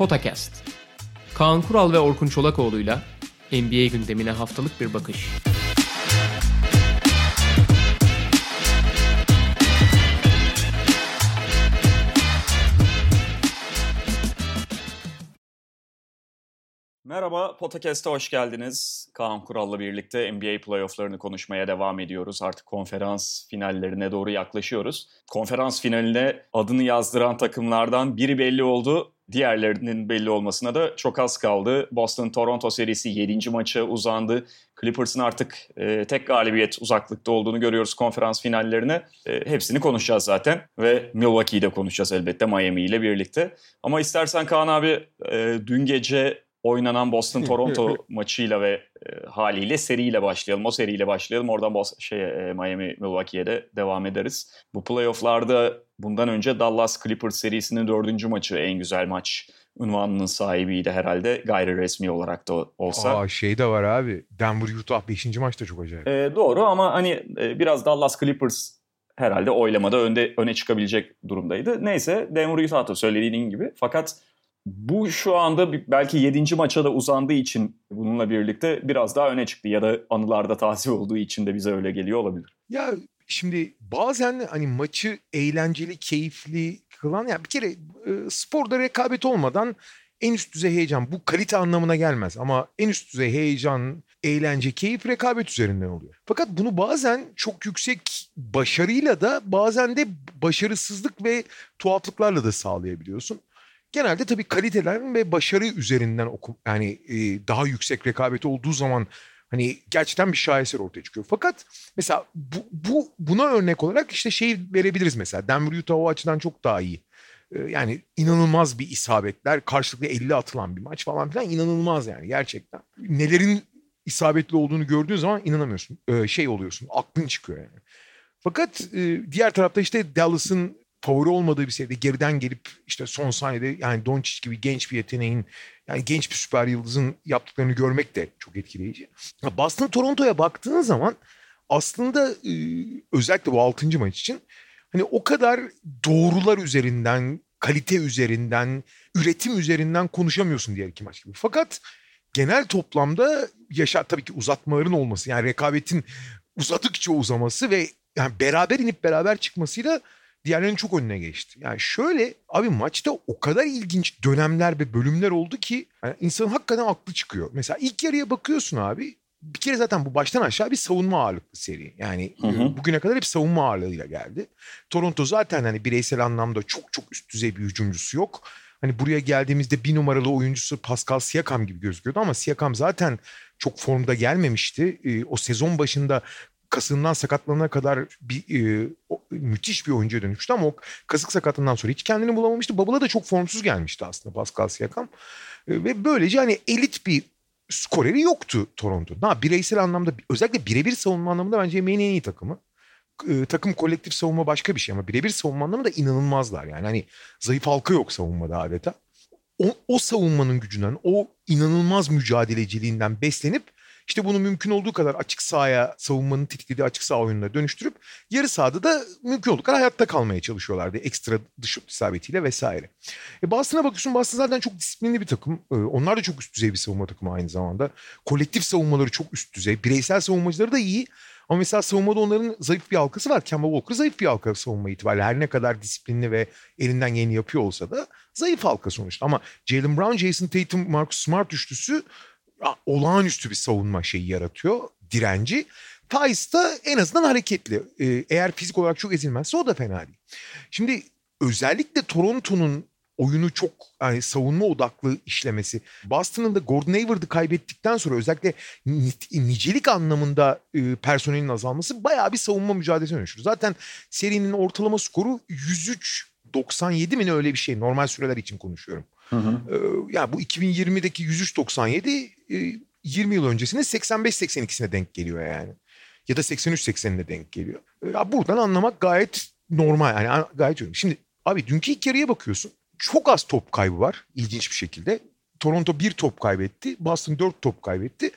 Potakast. Kaan Kural ve Orkun Çolakoğlu'yla NBA gündemine haftalık bir bakış. Merhaba, Potakast'a hoş geldiniz. Kaan Kural'la birlikte NBA playofflarını konuşmaya devam ediyoruz. Artık konferans finallerine doğru yaklaşıyoruz. Konferans finaline adını yazdıran takımlardan biri belli oldu. Diğerlerinin belli olmasına da çok az kaldı. Boston-Toronto serisi 7. maça uzandı. Clippers'ın artık e, tek galibiyet uzaklıkta olduğunu görüyoruz konferans finallerine. E, hepsini konuşacağız zaten ve Milwaukee'yi de konuşacağız elbette Miami ile birlikte. Ama istersen Kaan abi e, dün gece oynanan Boston-Toronto maçıyla ve e, haliyle seriyle başlayalım. O seriyle başlayalım. Oradan Boston, şey, e, Miami-Milwaukee'ye de devam ederiz. Bu playofflarda bundan önce Dallas Clippers serisinin dördüncü maçı en güzel maç unvanının sahibiydi herhalde gayri resmi olarak da olsa. Aa şey de var abi. Denver Utah 5. maçta çok acayip. E, doğru ama hani e, biraz Dallas Clippers herhalde oylamada önde öne çıkabilecek durumdaydı. Neyse Denver Utah da söylediğin gibi. Fakat bu şu anda belki 7. maça da uzandığı için bununla birlikte biraz daha öne çıktı ya da anılarda taze olduğu için de bize öyle geliyor olabilir. Ya şimdi bazen hani maçı eğlenceli, keyifli kılan ya bir kere e, sporda rekabet olmadan en üst düzey heyecan bu kalite anlamına gelmez ama en üst düzey heyecan, eğlence, keyif rekabet üzerinden oluyor. Fakat bunu bazen çok yüksek başarıyla da bazen de başarısızlık ve tuhaflıklarla da sağlayabiliyorsun genelde tabii kaliteler ve başarı üzerinden oku yani e, daha yüksek rekabet olduğu zaman hani gerçekten bir şaheser ortaya çıkıyor. Fakat mesela bu, bu buna örnek olarak işte şey verebiliriz mesela Denver Utah o açıdan çok daha iyi. E, yani inanılmaz bir isabetler, karşılıklı 50 atılan bir maç falan filan inanılmaz yani gerçekten. Nelerin isabetli olduğunu gördüğün zaman inanamıyorsun. E, şey oluyorsun, aklın çıkıyor yani. Fakat e, diğer tarafta işte Dallas'ın favori olmadığı bir seride geriden gelip işte son saniyede yani Doncic gibi genç bir yeteneğin yani genç bir süper yıldızın yaptıklarını görmek de çok etkileyici. Boston Toronto'ya baktığın zaman aslında e, özellikle bu 6. maç için hani o kadar doğrular üzerinden, kalite üzerinden, üretim üzerinden konuşamıyorsun diğer iki maç gibi. Fakat genel toplamda yaşa tabii ki uzatmaların olması yani rekabetin uzadıkça uzaması ve yani beraber inip beraber çıkmasıyla diğerlerinin çok önüne geçti. Yani şöyle abi maçta o kadar ilginç dönemler ve bölümler oldu ki yani insanın hakikaten aklı çıkıyor. Mesela ilk yarıya bakıyorsun abi bir kere zaten bu baştan aşağı bir savunma ağırlıklı seri. Yani hı hı. bugüne kadar hep savunma ağırlığıyla geldi. Toronto zaten hani bireysel anlamda çok çok üst düzey bir hücumcusu yok. Hani buraya geldiğimizde bir numaralı oyuncusu Pascal Siakam gibi gözüküyordu ama Siakam zaten çok formda gelmemişti. E, o sezon başında kasından sakatlanana kadar bir e, o, müthiş bir oyuncuya dönüştü ama o kasık sakatlığından sonra hiç kendini bulamamıştı. Babala da çok formsuz gelmişti aslında Pascal Siakam. E, ve böylece hani elit bir skoreri yoktu Toronto. Ha, bireysel anlamda özellikle birebir savunma anlamında bence en iyi takımı. E, takım kolektif savunma başka bir şey ama birebir savunma anlamında inanılmazlar. Yani hani zayıf halka yok savunmada adeta. O, o savunmanın gücünden, o inanılmaz mücadeleciliğinden beslenip işte bunu mümkün olduğu kadar açık sahaya savunmanın tetiklediği açık saha oyununa dönüştürüp yarı sahada da mümkün olduğu kadar hayatta kalmaya çalışıyorlardı. Ekstra dış isabetiyle vesaire. E Boston'a bakıyorsun Boston zaten çok disiplinli bir takım. E, onlar da çok üst düzey bir savunma takımı aynı zamanda. Kolektif savunmaları çok üst düzey. Bireysel savunmacıları da iyi. Ama mesela savunmada onların zayıf bir halkası var. Kemba Walker zayıf bir halka savunma itibariyle. Her ne kadar disiplinli ve elinden geleni yapıyor olsa da zayıf halka sonuçta. Ama Jalen Brown, Jason Tatum, Marcus Smart üçlüsü olağanüstü bir savunma şeyi yaratıyor. Direnci. Tice da en azından hareketli. Ee, eğer fizik olarak çok ezilmezse o da fena değil. Şimdi özellikle Toronto'nun oyunu çok yani savunma odaklı işlemesi. Boston'ın da Gordon Hayward'ı kaybettikten sonra özellikle nicelik anlamında e, personelin azalması bayağı bir savunma mücadelesi dönüştü. Zaten serinin ortalama skoru 103-97 mi ne öyle bir şey. Normal süreler için konuşuyorum. Hı hı. Ee, yani bu 2020'deki 103.97 20 e, yıl öncesinin 85-82'sine denk geliyor yani. Ya da 83-80'ine denk geliyor. Ee, ya buradan anlamak gayet normal yani gayet önemli. Şimdi abi dünkü ilk yarıya bakıyorsun. Çok az top kaybı var ilginç bir şekilde. Toronto bir top kaybetti. Boston dört top kaybetti.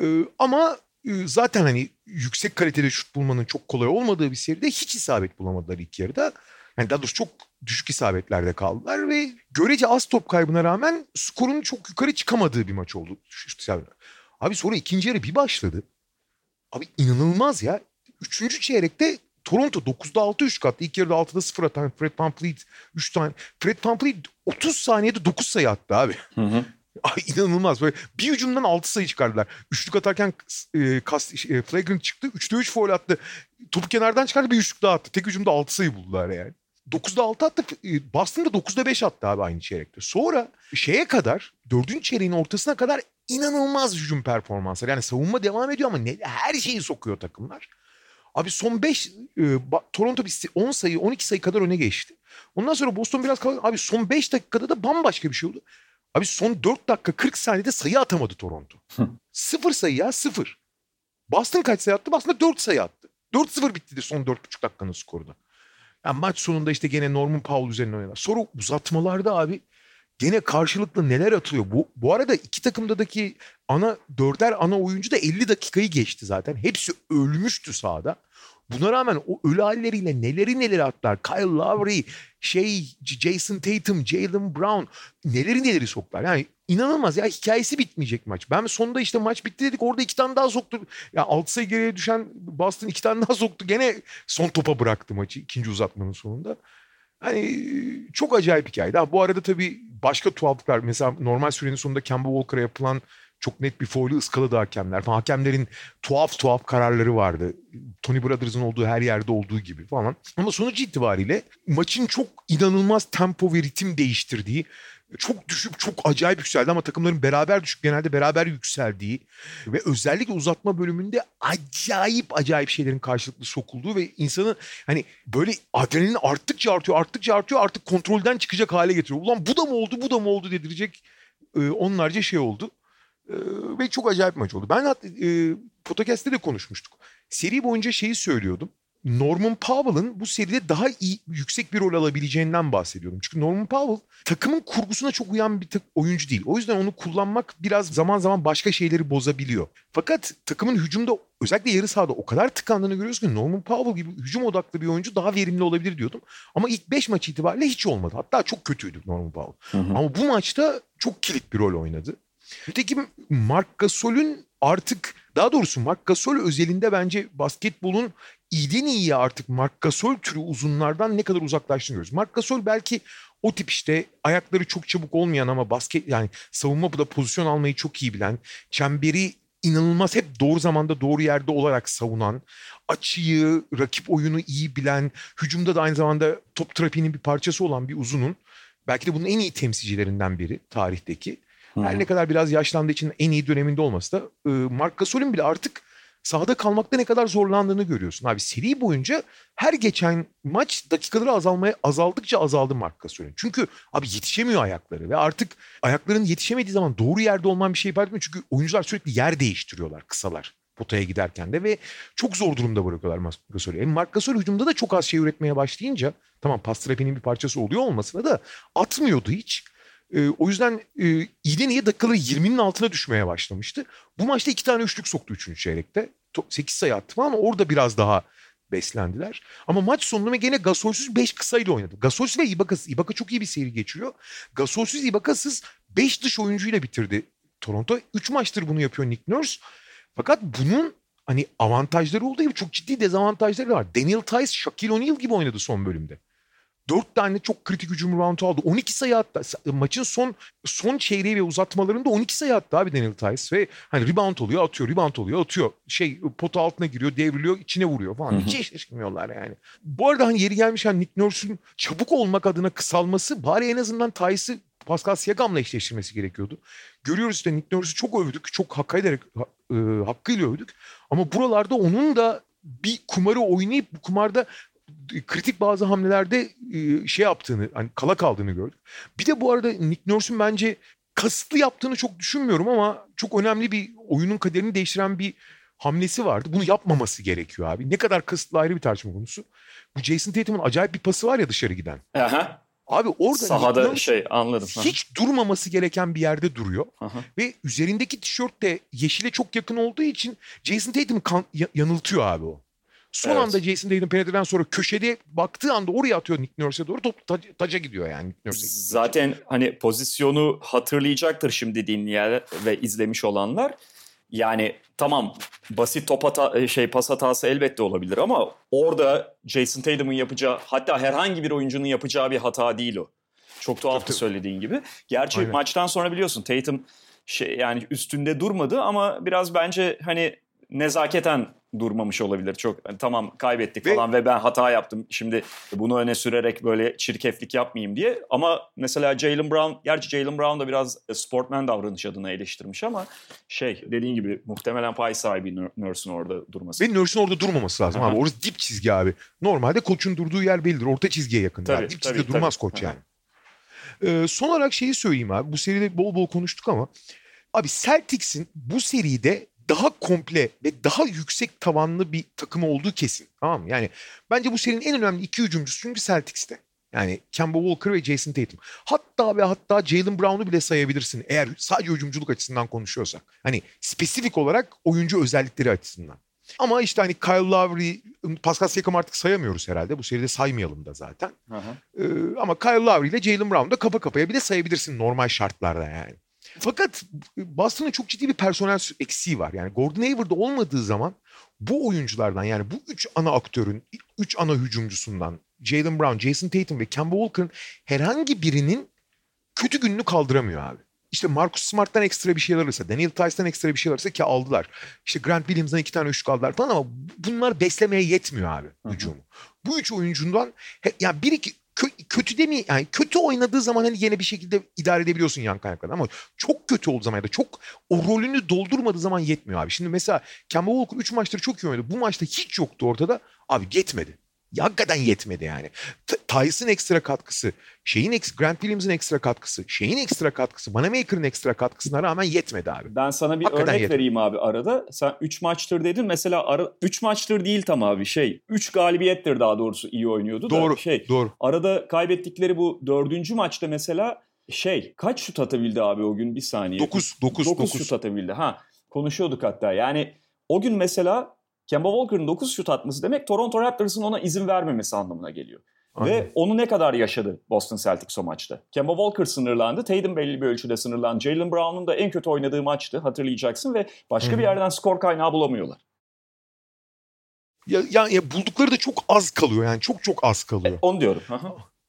Ee, ama e, zaten hani yüksek kalitede şut bulmanın çok kolay olmadığı bir seride hiç isabet bulamadılar ilk yarıda. Yani daha doğrusu çok düşük isabetlerde kaldılar ve görece az top kaybına rağmen skorun çok yukarı çıkamadığı bir maç oldu. Abi sonra ikinci yarı bir başladı. Abi inanılmaz ya. Üçüncü çeyrekte Toronto 9'da 6 3 kattı. İlk yarıda 6'da 0 atan Fred VanVleet 3 tane. Fred VanVleet 30 saniyede 9 sayı attı abi. Hı hı. Ay inanılmaz. Böyle bir hücumdan 6 sayı çıkardılar. Üçlük atarken e, kast, e, flagrant çıktı. 3'te 3 foul attı. Topu kenardan çıkardı bir üçlük daha attı. Tek hücumda 6 sayı buldular yani. 9'da 6 attı. E, Boston'da 9'da 5 attı abi aynı çeyrekte. Sonra şeye kadar, dördüncü çeyreğin ortasına kadar inanılmaz hücum performansları. Yani savunma devam ediyor ama ne, her şeyi sokuyor takımlar. Abi son 5 e, Toronto bir 10 sayı 12 sayı kadar öne geçti. Ondan sonra Boston biraz kaldı. Abi son 5 dakikada da bambaşka bir şey oldu. Abi son 4 dakika 40 saniyede sayı atamadı Toronto. sıfır sayı ya sıfır. Boston kaç sayı attı? Boston 4 sayı attı. 4-0 bitti de son 4,5 dakikanın skoru da. Yani maç sonunda işte gene Norman Powell üzerine oynadılar. Sonra uzatmalarda abi gene karşılıklı neler atılıyor. Bu, bu arada iki takımdaki ana dörder ana oyuncu da 50 dakikayı geçti zaten. Hepsi ölmüştü sahada. Buna rağmen o ölü halleriyle neleri neleri attılar. Kyle Lowry, şey Jason Tatum, Jalen Brown neleri neleri soktular. Yani inanılmaz ya hikayesi bitmeyecek maç. Ben sonunda işte maç bitti dedik orada iki tane daha soktu. Ya 6 sayı geriye düşen Boston iki tane daha soktu. Gene son topa bıraktı maçı ikinci uzatmanın sonunda. Hani çok acayip hikaye. Ha, bu arada tabii başka tuhaflıklar. Mesela normal sürenin sonunda Kemba Walker'a yapılan çok net bir foul'ü ıskaladı hakemler. Falan. Hakemlerin tuhaf tuhaf kararları vardı. Tony Brothers'ın olduğu her yerde olduğu gibi falan. Ama sonuç itibariyle maçın çok inanılmaz tempo ve ritim değiştirdiği çok düşük çok acayip yükseldi ama takımların beraber düşük genelde beraber yükseldiği ve özellikle uzatma bölümünde acayip acayip şeylerin karşılıklı sokulduğu ve insanı hani böyle adrenalin arttıkça artıyor arttıkça artıyor artık kontrolden çıkacak hale getiriyor. Ulan bu da mı oldu bu da mı oldu dedirecek e, onlarca şey oldu. E, ve çok acayip maç oldu. Ben e, podcast'te de konuşmuştuk. Seri boyunca şeyi söylüyordum. Norman Powell'ın bu seride daha iyi, yüksek bir rol alabileceğinden bahsediyorum. Çünkü Norman Powell takımın kurgusuna çok uyan bir oyuncu değil. O yüzden onu kullanmak biraz zaman zaman başka şeyleri bozabiliyor. Fakat takımın hücumda özellikle yarı sahada o kadar tıkandığını görüyoruz ki Norman Powell gibi hücum odaklı bir oyuncu daha verimli olabilir diyordum. Ama ilk 5 maç itibariyle hiç olmadı. Hatta çok kötüydü Norman Powell. Hı hı. Ama bu maçta çok kilit bir rol oynadı. Nitekim Mark Gasol'ün artık daha doğrusu Mark Gasol özelinde bence basketbolun iyiden iyiye artık Mark Gasol türü uzunlardan ne kadar uzaklaştığını görüyoruz. Mark Gasol belki o tip işte ayakları çok çabuk olmayan ama basket yani savunma bu da pozisyon almayı çok iyi bilen, çemberi inanılmaz hep doğru zamanda doğru yerde olarak savunan, açıyı, rakip oyunu iyi bilen, hücumda da aynı zamanda top trafiğinin bir parçası olan bir uzunun belki de bunun en iyi temsilcilerinden biri tarihteki. Her ne kadar biraz yaşlandığı için en iyi döneminde olmasa da Mark Gasol'ün bile artık sahada kalmakta ne kadar zorlandığını görüyorsun. Abi seri boyunca her geçen maç dakikaları azalmaya azaldıkça azaldı Mark Gasol'ün. Çünkü abi yetişemiyor ayakları ve artık ayakların yetişemediği zaman doğru yerde olman bir şey ifade etmiyor. Çünkü oyuncular sürekli yer değiştiriyorlar kısalar potaya giderken de ve çok zor durumda bırakıyorlar Mark Gasol'ü. E Mark Gasol hücumda da çok az şey üretmeye başlayınca tamam pas trafiğinin bir parçası oluyor olmasına da atmıyordu hiç. E, o yüzden e, iyiden iyiye dakikaları 20'nin altına düşmeye başlamıştı. Bu maçta iki tane üçlük soktu üçüncü çeyrekte. 8 sayı attı ama orada biraz daha beslendiler. Ama maç sonunda gene Gasolsüz 5 kısayla oynadı. Gasolsüz ve Ibaka'sız. Ibaka çok iyi bir seri geçiriyor. Gasolsüz Ibaka'sız 5 dış oyuncuyla bitirdi Toronto. 3 maçtır bunu yapıyor Nick Nurse. Fakat bunun hani avantajları olduğu gibi çok ciddi dezavantajları var. Daniel Tice, Shaquille O'Neal gibi oynadı son bölümde. 4 tane çok kritik hücum reboundu aldı. 12 sayı attı. Maçın son son çeyreği ve uzatmalarında 12 sayı attı abi Daniel Tice. Ve hani rebound oluyor atıyor, rebound oluyor atıyor. Şey pota altına giriyor, devriliyor, içine vuruyor falan. Hiç eşleşmiyorlar yani. Bu arada hani yeri gelmişken Nick Nurse'un çabuk olmak adına kısalması bari en azından Tice'ı Pascal Siakam'la eşleştirmesi gerekiyordu. Görüyoruz işte Nick Nurse'u çok övdük. Çok hak ederek, e, hakkıyla övdük. Ama buralarda onun da bir kumarı oynayıp bu kumarda kritik bazı hamlelerde e, şey yaptığını, hani kala kaldığını gördük. Bir de bu arada Nick Nurse'un bence kasıtlı yaptığını çok düşünmüyorum ama çok önemli bir oyunun kaderini değiştiren bir hamlesi vardı. Bunu yapmaması gerekiyor abi. Ne kadar kasıtlı ayrı bir tartışma konusu. Bu Jason Tatum'un acayip bir pası var ya dışarı giden. Aha. Abi orada Sahada şey anladım. Hiç durmaması gereken bir yerde duruyor. Hı. Ve üzerindeki tişört de yeşile çok yakın olduğu için Jason Tatum kan- ya- yanıltıyor abi o. Son Evet. anda Jason Tatum penetreden sonra köşede baktığı anda oraya atıyor Nick Nurse'e doğru top taca, taca gidiyor yani. Nick Nurse'e gidiyor. Zaten hani pozisyonu hatırlayacaktır şimdi dinleyen ve izlemiş olanlar. Yani tamam basit top hata, şey pas hatası elbette olabilir ama orada Jason Tatum'un yapacağı hatta herhangi bir oyuncunun yapacağı bir hata değil o. Çok tuhaftı söylediğin gibi. Gerçi Aynen. maçtan sonra biliyorsun Tatum şey yani üstünde durmadı ama biraz bence hani nezaketen durmamış olabilir. Çok hani tamam kaybettik Ve- falan ve ben hata yaptım. Şimdi bunu öne sürerek böyle çirkeflik yapmayayım diye. Ama mesela Jalen Brown, gerçi Jalen Brown da biraz e, sportman davranış adına eleştirmiş ama şey dediğin gibi muhtemelen pay sahibi Nur- Nurse'un orada durması. Ve Nurse'un orada durmaması lazım abi. Orası dip çizgi abi. Normalde koçun durduğu yer bellidir. Orta çizgiye yakın. Tabii, Dip tabii, çizgide durmaz koç yani. Ee, son olarak şeyi söyleyeyim abi. Bu seride bol bol konuştuk ama abi Celtics'in bu seride daha komple ve daha yüksek tavanlı bir takım olduğu kesin. Tamam mı? Yani bence bu serinin en önemli iki hücumcusu çünkü Celtics'te. Yani Kemba Walker ve Jason Tatum. Hatta ve hatta Jalen Brown'u bile sayabilirsin eğer sadece hücumculuk açısından konuşuyorsak. Hani spesifik olarak oyuncu özellikleri açısından. Ama işte hani Kyle Lowry, Pascal Siakam artık sayamıyoruz herhalde. Bu seride saymayalım da zaten. Hı hı. Ee, ama Kyle Lowry ile Jalen Brown da kafa kafaya bile sayabilirsin normal şartlarda yani. Fakat Boston'ın çok ciddi bir personel eksiği var. Yani Gordon Hayward'da olmadığı zaman bu oyunculardan yani bu üç ana aktörün, üç ana hücumcusundan Jalen Brown, Jason Tatum ve Kemba Walker'ın herhangi birinin kötü gününü kaldıramıyor abi. İşte Marcus Smart'tan ekstra bir şeyler alırsa, Daniel Tice'dan ekstra bir şeyler alırsa ki aldılar. İşte Grant Williams'dan iki tane üçlük aldılar falan ama bunlar beslemeye yetmiyor abi hücumu. Bu üç oyuncundan ya bir iki kö- kötü demeyeyim yani kötü oynadığı zaman hani yine bir şekilde idare edebiliyorsun yan kaynaklarını ama çok kötü olduğu zaman ya da çok o rolünü doldurmadığı zaman yetmiyor abi. Şimdi mesela Kemba Walker 3 maçtır çok iyi oynadı. Bu maçta hiç yoktu ortada. Abi yetmedi. Hakikaten yetmedi yani. Tyson ekstra katkısı, şeyin eks Grant Williams'ın ekstra katkısı, şeyin ekstra katkısı, Vanamaker'ın ekstra katkısına rağmen yetmedi abi. Ben sana bir Hakikaten örnek yeter. vereyim abi arada. Sen 3 maçtır dedin. Mesela 3 maçtır değil tam abi şey. 3 galibiyettir daha doğrusu iyi oynuyordu da. Doğru. Şey, Doğru. arada kaybettikleri bu dördüncü maçta mesela şey kaç şut atabildi abi o gün bir saniye. 9 9 9 9. şut atabildi. Ha konuşuyorduk hatta. Yani o gün mesela Kemba Walker'ın 9 şut atması demek Toronto Raptors'ın ona izin vermemesi anlamına geliyor. Ve onu ne kadar yaşadı Boston Celtics o maçta? Kemba Walker sınırlandı. Tatum belli bir ölçüde sınırlandı. Jalen Brown'un da en kötü oynadığı maçtı hatırlayacaksın ve başka Hı hı. bir yerden skor kaynağı bulamıyorlar. Ya, ya, ya buldukları da çok az kalıyor yani çok çok az kalıyor. Onu diyorum. Hı.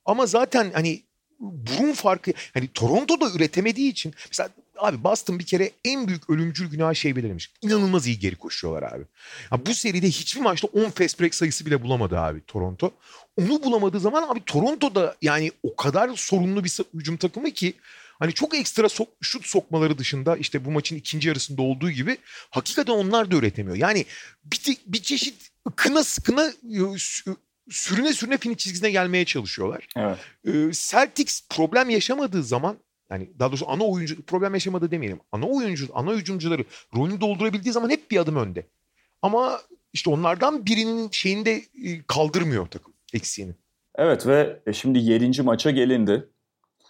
Ama zaten hani burun farkı hani Toronto'da üretemediği için mesela abi Boston bir kere en büyük ölümcül günah şey belirlemiş. İnanılmaz iyi geri koşuyorlar abi. Ya bu seride hiçbir maçta 10 fast break sayısı bile bulamadı abi Toronto. Onu bulamadığı zaman abi Toronto'da yani o kadar sorunlu bir hücum takımı ki hani çok ekstra sok, şut sokmaları dışında işte bu maçın ikinci yarısında olduğu gibi hakikaten onlar da üretemiyor. Yani bir, bir çeşit kına kına sürüne sürüne finish çizgisine gelmeye çalışıyorlar. Evet. Celtics problem yaşamadığı zaman yani daha doğrusu ana oyuncu problem yaşamadı demeyelim. Ana oyuncu, ana hücumcuları rolünü doldurabildiği zaman hep bir adım önde. Ama işte onlardan birinin şeyini de e, kaldırmıyor takım eksiğini. Evet ve e, şimdi 7. maça gelindi.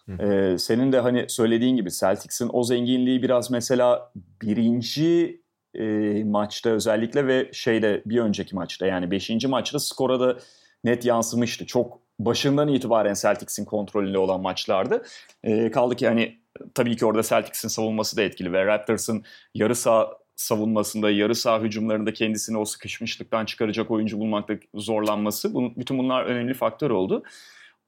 Hı. Ee, senin de hani söylediğin gibi Celtics'in o zenginliği biraz mesela birinci e, maçta özellikle ve şeyde bir önceki maçta yani 5. maçta skora da net yansımıştı. Çok başından itibaren Celtics'in kontrolünde olan maçlardı. Ee, kaldı ki hani tabii ki orada Celtics'in savunması da etkili ve Raptors'ın yarı saha savunmasında, yarı saha hücumlarında kendisini o sıkışmışlıktan çıkaracak oyuncu bulmakta zorlanması. Bunun, bütün bunlar önemli faktör oldu.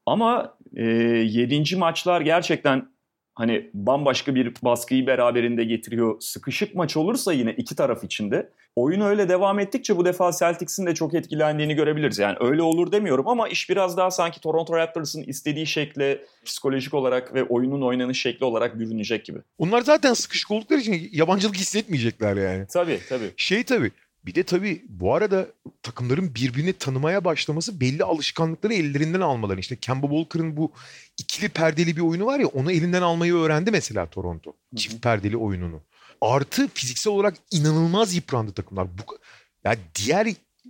Ama e, 7. maçlar gerçekten hani bambaşka bir baskıyı beraberinde getiriyor. Sıkışık maç olursa yine iki taraf içinde oyun öyle devam ettikçe bu defa Celtics'in de çok etkilendiğini görebiliriz. Yani öyle olur demiyorum ama iş biraz daha sanki Toronto Raptors'ın istediği şekle psikolojik olarak ve oyunun oynanış şekli olarak bürünecek gibi. Onlar zaten sıkışık oldukları için yabancılık hissetmeyecekler yani. Tabii tabii. Şey tabii bir de tabii bu arada takımların birbirini tanımaya başlaması belli alışkanlıkları ellerinden almaları. İşte Kemba Walker'ın bu ikili perdeli bir oyunu var ya onu elinden almayı öğrendi mesela Toronto. Çift perdeli oyununu. Artı fiziksel olarak inanılmaz yıprandı takımlar. Bu, ya diğer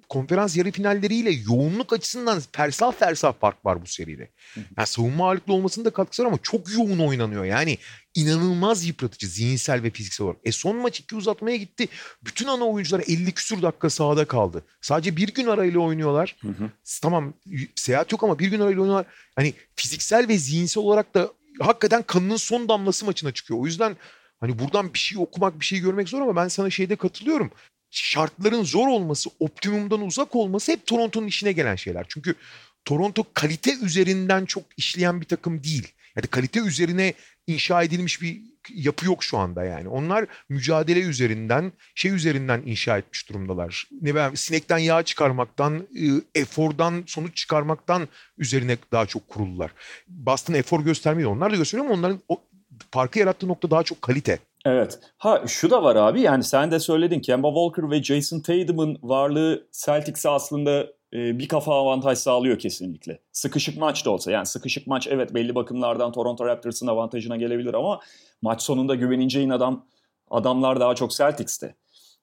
konferans yarı finalleriyle yoğunluk açısından fersah fersah fark var bu seride. Yani savunma ağırlıklı olmasının da katkısı var ama çok yoğun oynanıyor. Yani inanılmaz yıpratıcı zihinsel ve fiziksel olarak. E son maç iki uzatmaya gitti. Bütün ana oyuncular 50 küsur dakika sahada kaldı. Sadece bir gün arayla oynuyorlar. Hı hı. Tamam seyahat yok ama bir gün arayla oynuyorlar. Hani fiziksel ve zihinsel olarak da hakikaten kanının son damlası maçına çıkıyor. O yüzden hani buradan bir şey okumak, bir şey görmek zor ama ben sana şeyde katılıyorum. Şartların zor olması, optimumdan uzak olması hep Toronto'nun işine gelen şeyler. Çünkü Toronto kalite üzerinden çok işleyen bir takım değil. Yani kalite üzerine inşa edilmiş bir yapı yok şu anda yani. Onlar mücadele üzerinden, şey üzerinden inşa etmiş durumdalar. Ne ben sinekten yağ çıkarmaktan, e, efordan sonuç çıkarmaktan üzerine daha çok kuruldular. Boston efor göstermiyor. Onlar da gösteriyor ama onların o farkı yarattığı nokta daha çok kalite. Evet. Ha şu da var abi yani sen de söyledin Kemba Walker ve Jason Tatum'un varlığı Celtics'e aslında e, bir kafa avantaj sağlıyor kesinlikle. Sıkışık maç da olsa yani sıkışık maç evet belli bakımlardan Toronto Raptors'ın avantajına gelebilir ama maç sonunda güveneceğin adam adamlar daha çok Celtics'te.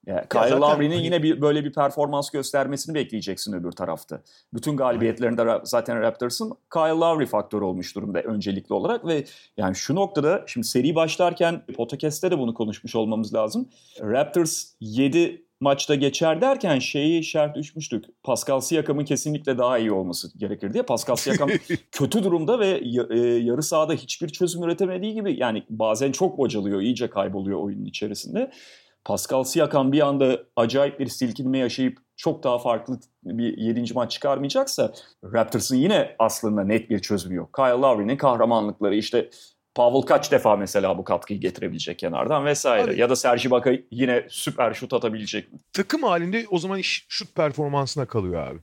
Yani Kyle zaten, Lowry'nin hani... yine bir böyle bir performans göstermesini bekleyeceksin öbür tarafta. Bütün galibiyetlerinde zaten Raptors'ın Kyle Lowry faktörü olmuş durumda öncelikli olarak ve yani şu noktada şimdi seri başlarken podcast'te de bunu konuşmuş olmamız lazım. Raptors 7 maçta geçer derken şeyi işaret düşmüştük. Pascal Siakam'ın kesinlikle daha iyi olması gerekir diye. Pascal Siakam kötü durumda ve e, yarı sahada hiçbir çözüm üretemediği gibi yani bazen çok bocalıyor, iyice kayboluyor oyunun içerisinde. Pascal Siakam bir anda acayip bir silkinme yaşayıp çok daha farklı bir 7. maç çıkarmayacaksa Raptors'ın yine aslında net bir çözümü yok. Kyle Lowry'nin kahramanlıkları işte Pavel kaç defa mesela bu katkıyı getirebilecek kenardan vesaire. Abi, ya da Sergi Baka yine süper şut atabilecek mi? Takım halinde o zaman iş şut performansına kalıyor abi.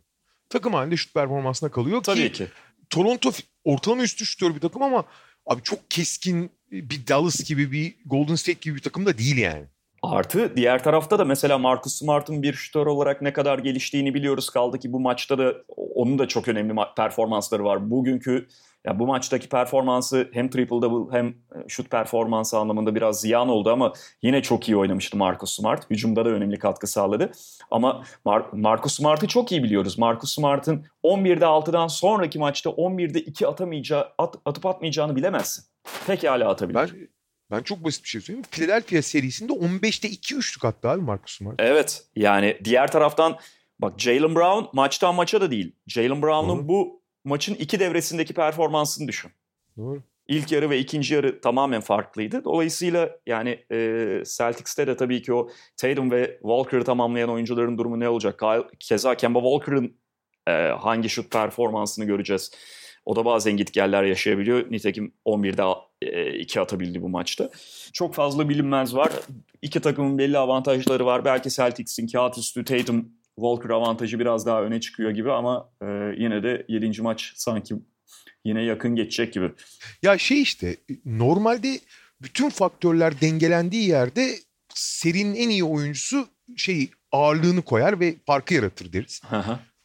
Takım halinde şut performansına kalıyor Tabii ki. ki. Toronto ortalama üstü şutör bir takım ama abi çok keskin bir Dallas gibi bir Golden State gibi bir takım da değil yani. Artı diğer tarafta da mesela Marcus Smart'ın bir şutör olarak ne kadar geliştiğini biliyoruz. Kaldı ki bu maçta da onun da çok önemli performansları var. Bugünkü ya bu maçtaki performansı hem triple double hem şut performansı anlamında biraz ziyan oldu ama yine çok iyi oynamıştı Marcus Smart. Hücumda da önemli katkı sağladı. Ama Mar- Marcus Smart'ı çok iyi biliyoruz. Marcus Smart'ın 11'de 6'dan sonraki maçta 11'de 2 atamayacağı, at, atıp atmayacağını bilemezsin. Pekala atabilir. Ben ben çok basit bir şey söyleyeyim. Philadelphia serisinde 15'te 2 üçlük attı abi Marcus Smart. Evet. Yani diğer taraftan bak Jalen Brown maçtan maça da değil. Jalen Brown'un bu maçın iki devresindeki performansını düşün. Doğru. İlk yarı ve ikinci yarı tamamen farklıydı. Dolayısıyla yani e, Celtics'te de tabii ki o Tatum ve Walker'ı tamamlayan oyuncuların durumu ne olacak? Keza Kemba Walker'ın e, hangi şut performansını göreceğiz? O da bazen gitgeller yaşayabiliyor. Nitekim 11'de 2 e, atabildi bu maçta. Çok fazla bilinmez var. İki takımın belli avantajları var. Belki Celtics'in kağıt üstü Tatum Walker avantajı biraz daha öne çıkıyor gibi ama e, yine de 7. maç sanki yine yakın geçecek gibi. Ya şey işte normalde bütün faktörler dengelendiği yerde serinin en iyi oyuncusu şey ağırlığını koyar ve farkı yaratır deriz.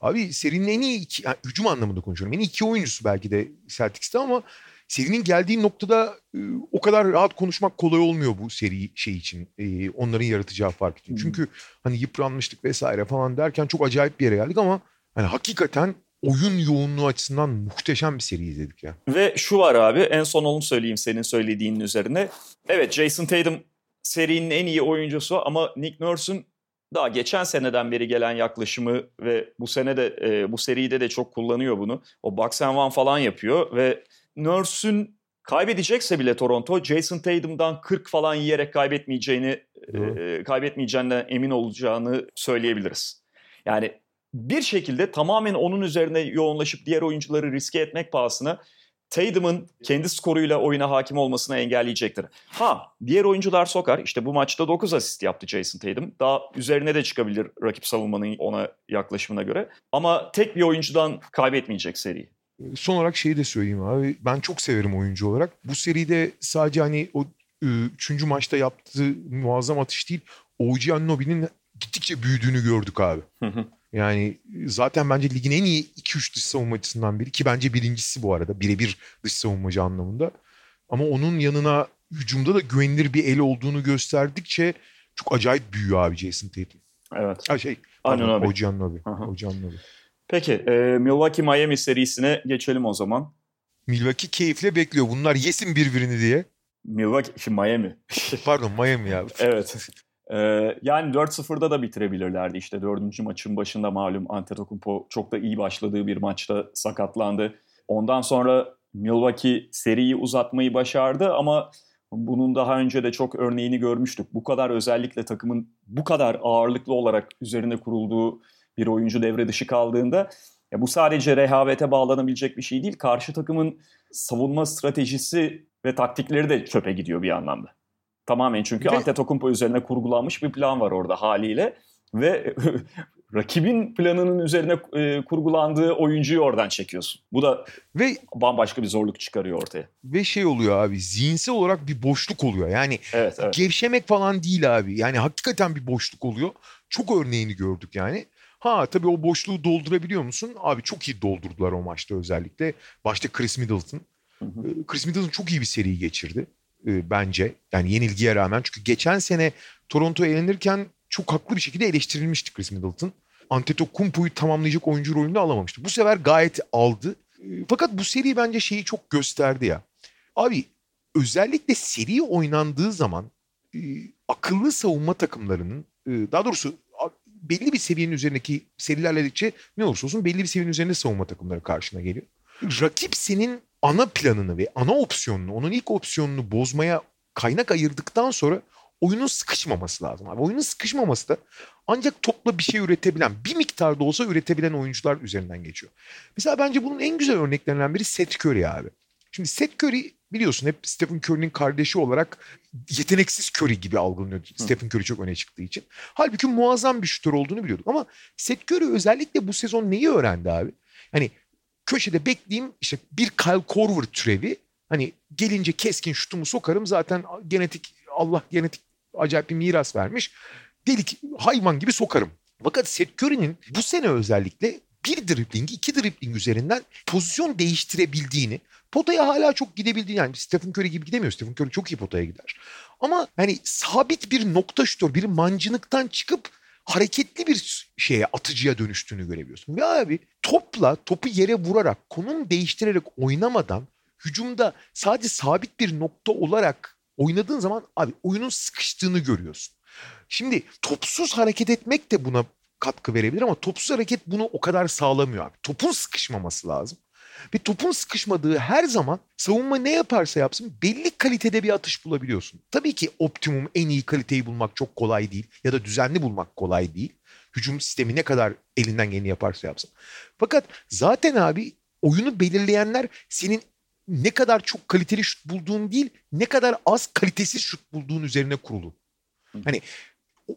Abi serinin en iyi iki, yani hücum anlamında konuşuyorum. En iyi iki oyuncusu belki de Celtics'te ama serinin geldiği noktada e, o kadar rahat konuşmak kolay olmuyor bu seri şey için. E, onların yaratacağı fark için. Hmm. Çünkü hani yıpranmıştık vesaire falan derken çok acayip bir yere geldik ama hani hakikaten oyun yoğunluğu açısından muhteşem bir seri izledik ya. Ve şu var abi en son onu söyleyeyim senin söylediğinin üzerine. Evet Jason Tatum serinin en iyi oyuncusu ama Nick Nurse'un daha geçen seneden beri gelen yaklaşımı ve bu sene de e, bu seride de çok kullanıyor bunu. O box and one falan yapıyor ve Nurse'ün kaybedecekse bile Toronto Jason Tatum'dan 40 falan yiyerek kaybetmeyeceğini e, kaybetmeyeceğinden emin olacağını söyleyebiliriz. Yani bir şekilde tamamen onun üzerine yoğunlaşıp diğer oyuncuları riske etmek pahasına Tatum'un kendi skoruyla oyuna hakim olmasını engelleyecektir. Ha diğer oyuncular sokar. İşte bu maçta 9 asist yaptı Jason Tatum. Daha üzerine de çıkabilir rakip savunmanın ona yaklaşımına göre. Ama tek bir oyuncudan kaybetmeyecek seri. Son olarak şeyi de söyleyeyim abi. Ben çok severim oyuncu olarak. Bu seride sadece hani o üçüncü maçta yaptığı muazzam atış değil. OG Anunoby'nin gittikçe büyüdüğünü gördük abi. Yani zaten bence ligin en iyi 2-3 dış savunmacısından biri ki bence birincisi bu arada birebir dış savunmacı anlamında. Ama onun yanına hücumda da güvenilir bir el olduğunu gösterdikçe çok acayip büyüyor abi Jason Tatum. Evet. Ha şey. Anunoby. Ocanunoby. Hı hı. Ocanunoby. Peki e, Milwaukee Miami serisine geçelim o zaman. Milwaukee keyifle bekliyor. Bunlar yesin birbirini diye. Milwaukee, şimdi Miami. Pardon Miami ya. evet. E, yani 4-0'da da bitirebilirlerdi işte. Dördüncü maçın başında malum Antetokounmpo çok da iyi başladığı bir maçta sakatlandı. Ondan sonra Milwaukee seriyi uzatmayı başardı ama bunun daha önce de çok örneğini görmüştük. Bu kadar özellikle takımın bu kadar ağırlıklı olarak üzerine kurulduğu bir oyuncu devre dışı kaldığında ya bu sadece rehavete bağlanabilecek bir şey değil. Karşı takımın savunma stratejisi ve taktikleri de çöpe gidiyor bir anlamda. Tamamen çünkü Ve- Antetokounmpo üzerine kurgulanmış bir plan var orada haliyle ve rakibin planının üzerine e, kurgulandığı oyuncuyu oradan çekiyorsun. Bu da Ve bambaşka bir zorluk çıkarıyor ortaya. ve şey oluyor abi. Zihinsel olarak bir boşluk oluyor. Yani Evet, evet. gevşemek falan değil abi. Yani hakikaten bir boşluk oluyor. Çok örneğini gördük yani. Ha tabii o boşluğu doldurabiliyor musun? Abi çok iyi doldurdular o maçta özellikle. Başta Chris Middleton. Hı hı. Ee, Chris Middleton çok iyi bir seri geçirdi e, bence. Yani yenilgiye rağmen. Çünkü geçen sene Toronto elenirken çok haklı bir şekilde eleştirilmişti Chris Middleton. Antetokounmpo'yu tamamlayacak oyuncu rolünü alamamıştı. Bu sefer gayet aldı. E, Fakat bu seri bence şeyi çok gösterdi ya. Abi özellikle seri oynandığı zaman e, akıllı savunma takımlarının e, daha doğrusu belli bir seviyenin üzerindeki seriler ilerledikçe ne olursa olsun belli bir seviyenin üzerinde savunma takımları karşına geliyor. Rakip senin ana planını ve ana opsiyonunu, onun ilk opsiyonunu bozmaya kaynak ayırdıktan sonra oyunun sıkışmaması lazım. Abi. Oyunun sıkışmaması da ancak topla bir şey üretebilen, bir miktarda olsa üretebilen oyuncular üzerinden geçiyor. Mesela bence bunun en güzel örneklerinden biri Seth Curry abi. Şimdi Seth Curry biliyorsun hep Stephen Curry'nin kardeşi olarak yeteneksiz Curry gibi algılanıyor. Stephen Curry çok öne çıktığı için. Halbuki muazzam bir şutör olduğunu biliyorduk. Ama Seth Curry özellikle bu sezon neyi öğrendi abi? Hani köşede bekleyeyim işte bir Kyle Korver türevi. Hani gelince keskin şutumu sokarım zaten genetik Allah genetik acayip bir miras vermiş. Delik hayvan gibi sokarım. Fakat Seth Curry'nin bu sene özellikle bir dribling, iki dribling üzerinden pozisyon değiştirebildiğini, potaya hala çok gidebildiğini yani Stephen Curry gibi gidemiyor. Stephen Curry çok iyi potaya gider. Ama hani sabit bir nokta şutör, bir mancınıktan çıkıp hareketli bir şeye atıcıya dönüştüğünü görebiliyorsun. Ve abi topla topu yere vurarak konum değiştirerek oynamadan hücumda sadece sabit bir nokta olarak oynadığın zaman abi oyunun sıkıştığını görüyorsun. Şimdi topsuz hareket etmek de buna katkı verebilir ama topsuz hareket bunu o kadar sağlamıyor abi. Topun sıkışmaması lazım. Ve topun sıkışmadığı her zaman savunma ne yaparsa yapsın belli kalitede bir atış bulabiliyorsun. Tabii ki optimum en iyi kaliteyi bulmak çok kolay değil ya da düzenli bulmak kolay değil. Hücum sistemi ne kadar elinden geleni yaparsa yapsın. Fakat zaten abi oyunu belirleyenler senin ne kadar çok kaliteli şut bulduğun değil ne kadar az kalitesiz şut bulduğun üzerine kurulu. Hani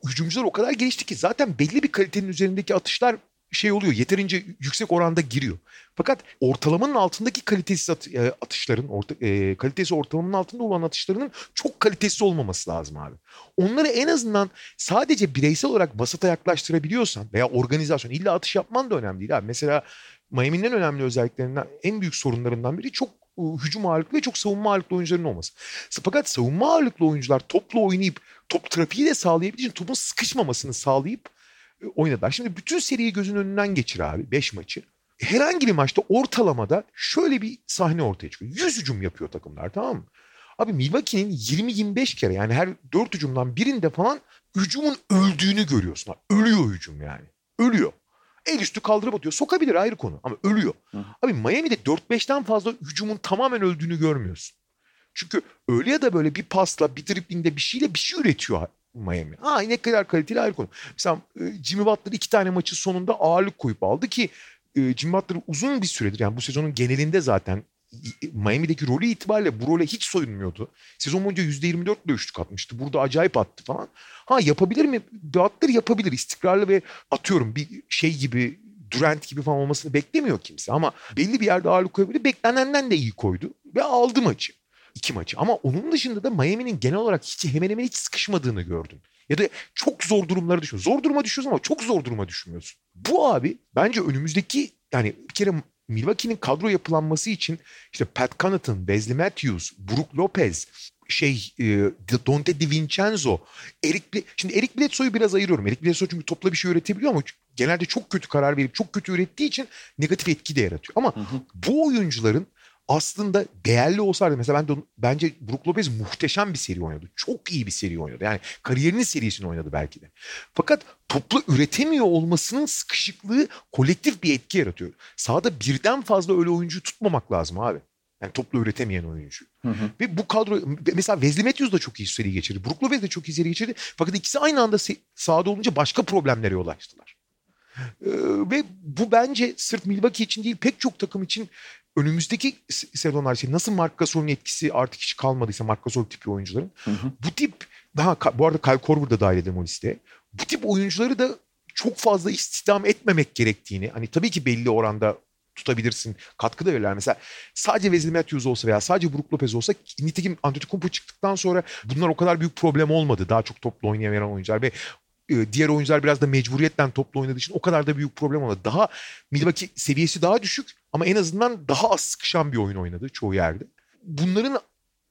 hücumcular o kadar gelişti ki zaten belli bir kalitenin üzerindeki atışlar şey oluyor yeterince yüksek oranda giriyor. Fakat ortalamanın altındaki kalitesiz at- e, atışların, orta, e, kalitesi ortalamanın altında olan atışlarının çok kalitesiz olmaması lazım abi. Onları en azından sadece bireysel olarak basata yaklaştırabiliyorsan veya organizasyon illa atış yapman da önemli değil abi. Mesela Miami'nin önemli özelliklerinden, en büyük sorunlarından biri çok hücum ağırlıklı ve çok savunma ağırlıklı oyuncuların olması. Fakat savunma ağırlıklı oyuncular topla oynayıp top trafiği de sağlayabildiği topun sıkışmamasını sağlayıp e, oynadılar. Şimdi bütün seriyi gözün önünden geçir abi 5 maçı. Herhangi bir maçta ortalamada şöyle bir sahne ortaya çıkıyor. 100 hücum yapıyor takımlar tamam mı? Abi Milwaukee'nin 20-25 kere yani her 4 hücumdan birinde falan hücumun öldüğünü görüyorsun. Ölüyor hücum yani. Ölüyor. El üstü kaldırıp atıyor. Sokabilir ayrı konu ama ölüyor. Hı. Abi Miami'de 4-5'ten fazla hücumun tamamen öldüğünü görmüyorsun. Çünkü öyle ya da böyle bir pasla, bir driblingde bir şeyle bir şey üretiyor Miami. Ha ne kadar kaliteli ayrı konu. Mesela e, Jimmy Butler iki tane maçı sonunda ağırlık koyup aldı ki e, Jimmy Butler uzun bir süredir yani bu sezonun genelinde zaten Miami'deki rolü itibariyle bu role hiç soyunmuyordu. Sezon boyunca %24 ile üçlük atmıştı. Burada acayip attı falan. Ha yapabilir mi? Butler yapabilir. İstikrarlı ve atıyorum bir şey gibi Durant gibi falan olmasını beklemiyor kimse. Ama belli bir yerde ağırlık koyabilir. Beklenenden de iyi koydu. Ve aldı maçı. iki maçı. Ama onun dışında da Miami'nin genel olarak hiç hemen hemen hiç sıkışmadığını gördüm. Ya da çok zor durumlara düşüyorsun. Zor duruma düşüyorsun ama çok zor duruma düşmüyorsun. Bu abi bence önümüzdeki yani bir kere Milwaukee'nin kadro yapılanması için işte Pat Connaughton, Wesley Matthews, Brook Lopez şey e, Dante DiVincenzo, Eric Bl- şimdi Eric Bledsoe'yu biraz ayırıyorum. Eric Bledsoe çünkü topla bir şey üretebiliyor ama genelde çok kötü karar verip çok kötü ürettiği için negatif etki de yaratıyor. Ama Hı hı. bu oyuncuların aslında değerli olsaydı mesela ben de, bence Brook Lopez muhteşem bir seri oynadı. Çok iyi bir seri oynadı. Yani kariyerinin serisini oynadı belki de. Fakat toplu üretemiyor olmasının sıkışıklığı kolektif bir etki yaratıyor. Sahada birden fazla öyle oyuncuyu tutmamak lazım abi. Yani toplu üretemeyen oyuncu. Hı hı. Ve bu kadro mesela Wesley Matthews da çok iyi seri geçirdi. Brook Lopez de çok iyi seri geçirdi. Fakat ikisi aynı anda sahada olunca başka problemlere yol açtılar. Ee, ve bu bence sırf Milwaukee için değil pek çok takım için önümüzdeki se- sezonlar için nasıl Marc Gasol'un etkisi artık hiç kalmadıysa Marc Gasol tipi oyuncuların Hı hı. bu tip daha bu arada Kyle Korver da dahil edelim o listeye. Bu tip oyuncuları da çok fazla istihdam etmemek gerektiğini hani tabii ki belli oranda tutabilirsin. Katkı da verirler. Mesela sadece Wesley Matthews olsa veya sadece Brook Lopez olsa nitekim Antetokounmpo çıktıktan sonra bunlar o kadar büyük problem olmadı. Daha çok toplu oynayamayan oyuncular ve diğer oyuncular biraz da mecburiyetten toplu oynadığı için o kadar da büyük problem olmadı. Daha Milwaukee seviyesi daha düşük ama en azından daha az sıkışan bir oyun oynadı çoğu yerde. Bunların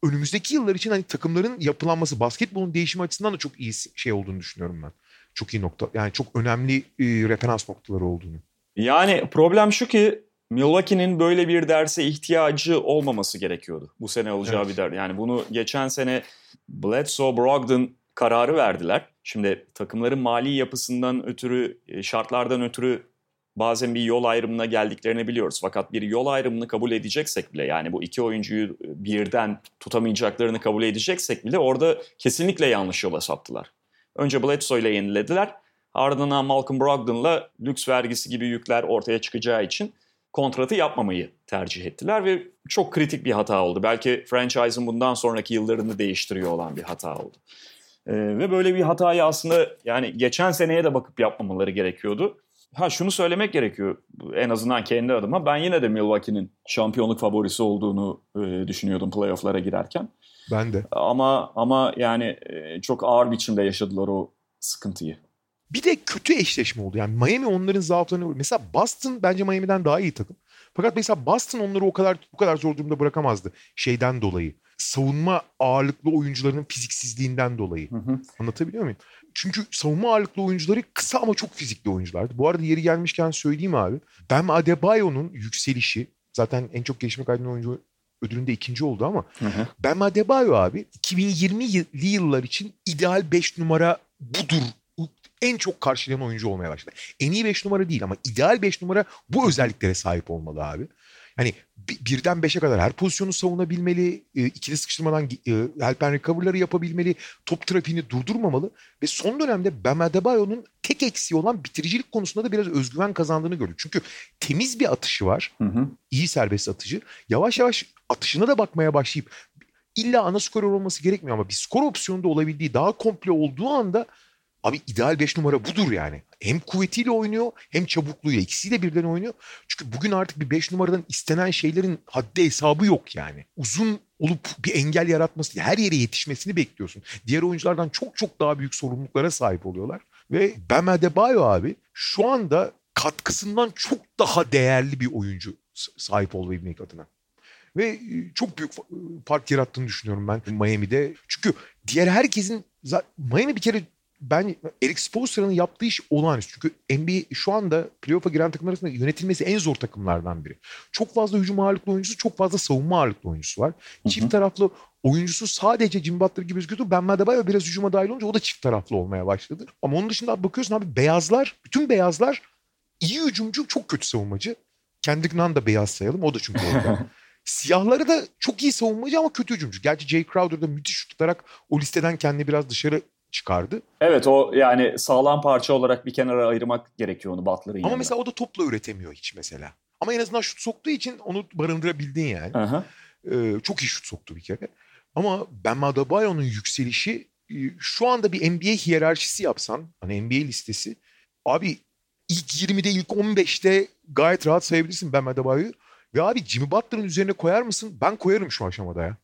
önümüzdeki yıllar için hani takımların yapılanması, basketbolun değişimi açısından da çok iyi şey olduğunu düşünüyorum ben. Çok iyi nokta. Yani çok önemli e, referans noktaları olduğunu. Yani problem şu ki Milwaukee'nin böyle bir derse ihtiyacı olmaması gerekiyordu. Bu sene alacağı Evet. bir ders. Yani bunu geçen sene Bledsoe Brogdon kararı verdiler. Şimdi takımların mali yapısından ötürü, e, şartlardan ötürü bazen bir yol ayrımına geldiklerini biliyoruz. Fakat bir yol ayrımını kabul edeceksek bile yani bu iki oyuncuyu birden tutamayacaklarını kabul edeceksek bile orada kesinlikle yanlış yola saptılar. Önce Bledsoe ile yenilediler. Ardından Malcolm Brogdon'la lüks vergisi gibi yükler ortaya çıkacağı için kontratı yapmamayı tercih ettiler ve çok kritik bir hata oldu. Belki franchise'ın bundan sonraki yıllarını değiştiriyor olan bir hata oldu. Ee, ve böyle bir hatayı aslında yani geçen seneye de bakıp yapmamaları gerekiyordu. Ha şunu söylemek gerekiyor en azından kendi adıma. Ben yine de Milwaukee'nin şampiyonluk favorisi olduğunu e, düşünüyordum playoff'lara girerken. Ben de. Ama ama yani e, çok ağır biçimde yaşadılar o sıkıntıyı. Bir de kötü eşleşme oldu. Yani Miami onların zaaflarını... Mesela Boston bence Miami'den daha iyi takım. Fakat mesela Boston onları o kadar bu kadar zor durumda bırakamazdı. Şeyden dolayı. Savunma ağırlıklı oyuncuların fiziksizliğinden dolayı. Hı hı. Anlatabiliyor muyum? Çünkü savunma ağırlıklı oyuncuları kısa ama çok fizikli oyunculardı. Bu arada yeri gelmişken söyleyeyim abi. Bam Adebayo'nun yükselişi zaten en çok gelişme kaydeden oyuncu ödülünde ikinci oldu ama Hı hı. Bam Adebayo abi 2020'li yıllar için ideal 5 numara budur. En çok karşılayan oyuncu olmaya başladı. En iyi 5 numara değil ama ideal 5 numara bu özelliklere sahip olmalı abi. Hani bi- birden 5'e kadar her pozisyonu savunabilmeli, e, ikili sıkıştırmadan e, help and recover'ları yapabilmeli, top trafiğini durdurmamalı ve son dönemde Bam Adebayo'nun tek eksiği olan bitiricilik konusunda da biraz özgüven kazandığını gördük. Çünkü temiz bir atışı var, Hı hı. iyi serbest atıcı. Yavaş yavaş atışına da bakmaya başlayıp illa ana skorer olması gerekmiyor ama bir skor opsiyonunda olabildiği daha komple olduğu anda abi ideal 5 numara budur yani. Hem kuvvetiyle oynuyor hem çabukluğuyla ikisiyle birden oynuyor. Çünkü bugün artık bir 5 numaradan istenen şeylerin haddi hesabı yok yani. Uzun olup bir engel yaratması her yere yetişmesini bekliyorsun. Diğer oyunculardan çok çok daha büyük sorumluluklara sahip oluyorlar. Ve Bam Adebayo abi şu anda katkısından çok daha değerli bir oyuncu sahip olabilmek adına. Ve e, çok büyük fa- fark yarattığını düşünüyorum ben Miami'de. Çünkü diğer herkesin Miami bir kere ben Eric Spoelstra'nın yaptığı iş olağanüstü. Çünkü NBA şu anda playoff'a giren takımlar arasında yönetilmesi en zor takımlardan biri. Çok fazla hücum ağırlıklı oyuncusu, çok fazla savunma ağırlıklı oyuncusu var. hı. Çift taraflı oyuncusu sadece Jimmy Butler gibi gözüküyordu. Ben Adebayo biraz hücuma dahil olunca o da çift taraflı olmaya başladı. Ama onun dışında abi bakıyorsun abi beyazlar, bütün beyazlar iyi hücumcu, çok kötü savunmacı. Kendrick Nunn da beyaz sayalım. O da çünkü orada. Siyahları da çok iyi savunmacı ama kötü hücumcu. Gerçi Jay Crowder da müthiş tutarak o listeden kendini biraz dışarı çıkardı. Evet o yani sağlam parça olarak bir kenara ayırmak gerekiyor onu Butler'ın Ama yanında. mesela o da topla üretemiyor hiç mesela. Ama en azından şut soktuğu için onu barındırabildin yani. Hı hı. Ee, çok iyi şut soktu bir kere. Ama Ben Adebayo'nun yükselişi e, şu anda bir NBA hiyerarşisi yapsan, hani NBA listesi, abi ilk 20'de ilk 15'te gayet rahat sayabilirsin Ben Adebayo'yu. Ve abi Jimmy Butler'ın üzerine koyar mısın? Ben koyarım şu aşamada ya.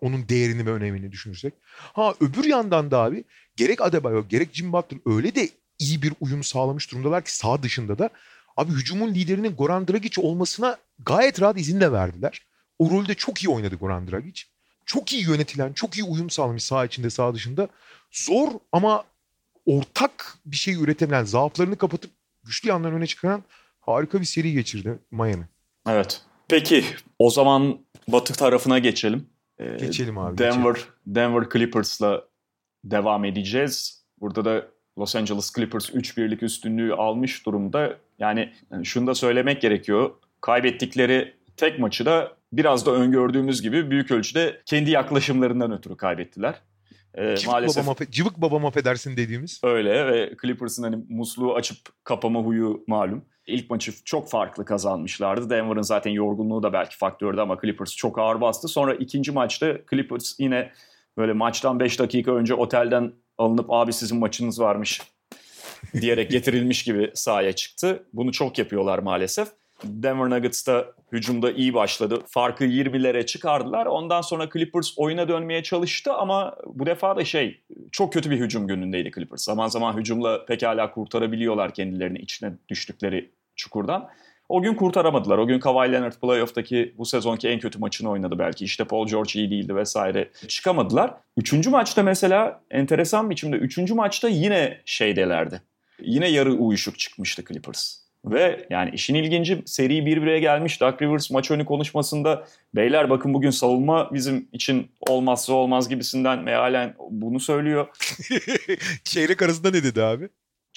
Onun değerini ve önemini düşünürsek. Ha öbür yandan da abi gerek Adebayo gerek Jimmy Butler öyle de iyi bir uyum sağlamış durumdalar ki sağ dışında da abi hücumun liderinin Goran Dragic olmasına gayet rahat izin de verdiler. O rolde çok iyi oynadı Goran Dragic. çok iyi yönetilen, çok iyi uyum sağlamış saha içinde, saha dışında. Zor ama ortak bir şey üretebilen, zaaflarını kapatıp güçlü yanlarını öne çıkaran harika bir seri geçirdi Miami. Evet. Peki o zaman batı tarafına geçelim. Ee, geçelim abi. Denver geçelim. Denver Clippers'la devam edeceğiz. Burada da Los Angeles Clippers 3-1'lik üstünlüğü almış durumda. Yani şunu da söylemek gerekiyor. Kaybettikleri tek maçı da biraz da öngördüğümüz gibi büyük ölçüde kendi yaklaşımlarından ötürü kaybettiler. Ee, cıvık, maalesef, babam, cıvık babam affedersin dediğimiz. Öyle ve Clippers'ın hani musluğu açıp kapama huyu malum. İlk maçı çok farklı kazanmışlardı. Denver'ın zaten yorgunluğu da belki faktördü ama Clippers çok ağır bastı. Sonra ikinci maçta Clippers yine böyle maçtan 5 dakika önce otelden alınıp abi sizin maçınız varmış diyerek getirilmiş gibi sahaya çıktı. Bunu çok yapıyorlar maalesef. Denver Nuggets da hücumda iyi başladı. Farkı 20'lere çıkardılar. Ondan sonra Clippers oyuna dönmeye çalıştı ama bu defa da şey çok kötü bir hücum günündeydi Clippers. Zaman zaman hücumla pekala kurtarabiliyorlar kendilerini içine düştükleri çukurdan. O gün kurtaramadılar. O gün Kawhi Leonard playoff'taki bu sezonki en kötü maçını oynadı belki. İşte Paul George iyi değildi vesaire. Çıkamadılar. Üçüncü maçta mesela enteresan biçimde üçüncü maçta yine şeydelerdi. Yine yarı uyuşuk çıkmıştı Clippers. Ve yani işin ilginci seri bir bire gelmiş. Doug Rivers maç önü konuşmasında beyler bakın bugün savunma bizim için olmazsa olmaz gibisinden mealen bunu söylüyor. Çeyrek arasında ne dedi abi?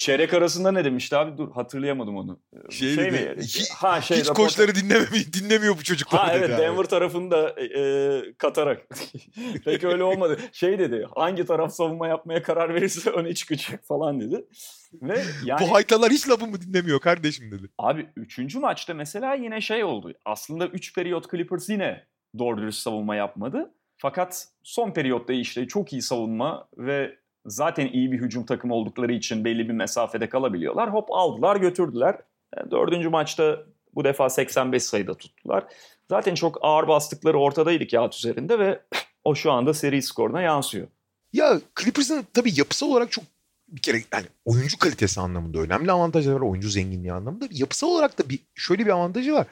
Çeyrek arasında ne demişti abi? Dur hatırlayamadım onu. Şey, şey mi? Hiç, ha şey hiç rapor... koçları dinlemiyor, dinlemiyor bu çocuklar ha, evet, abi. Denver tarafında e, e katarak. Peki öyle olmadı. Şey dedi. Hangi taraf savunma yapmaya karar verirse öne çıkacak falan dedi. Ve yani Bu haytalar hiç lafımı dinlemiyor kardeşim dedi. Abi 3. maçta mesela yine şey oldu. Aslında 3 periyot Clippers yine doğru dürüst savunma yapmadı. Fakat son periyotta işte çok iyi savunma ve zaten iyi bir hücum takımı oldukları için belli bir mesafede kalabiliyorlar. Hop aldılar götürdüler. E, dördüncü maçta bu defa 85 sayıda tuttular. Zaten çok ağır bastıkları ortadaydı kağıt üzerinde ve o şu anda seri skoruna yansıyor. Ya Clippers'ın tabii yapısal olarak çok bir kere yani oyuncu kalitesi anlamında önemli avantajları var. Oyuncu zenginliği anlamında. Yapısal olarak da bir şöyle bir avantajı var.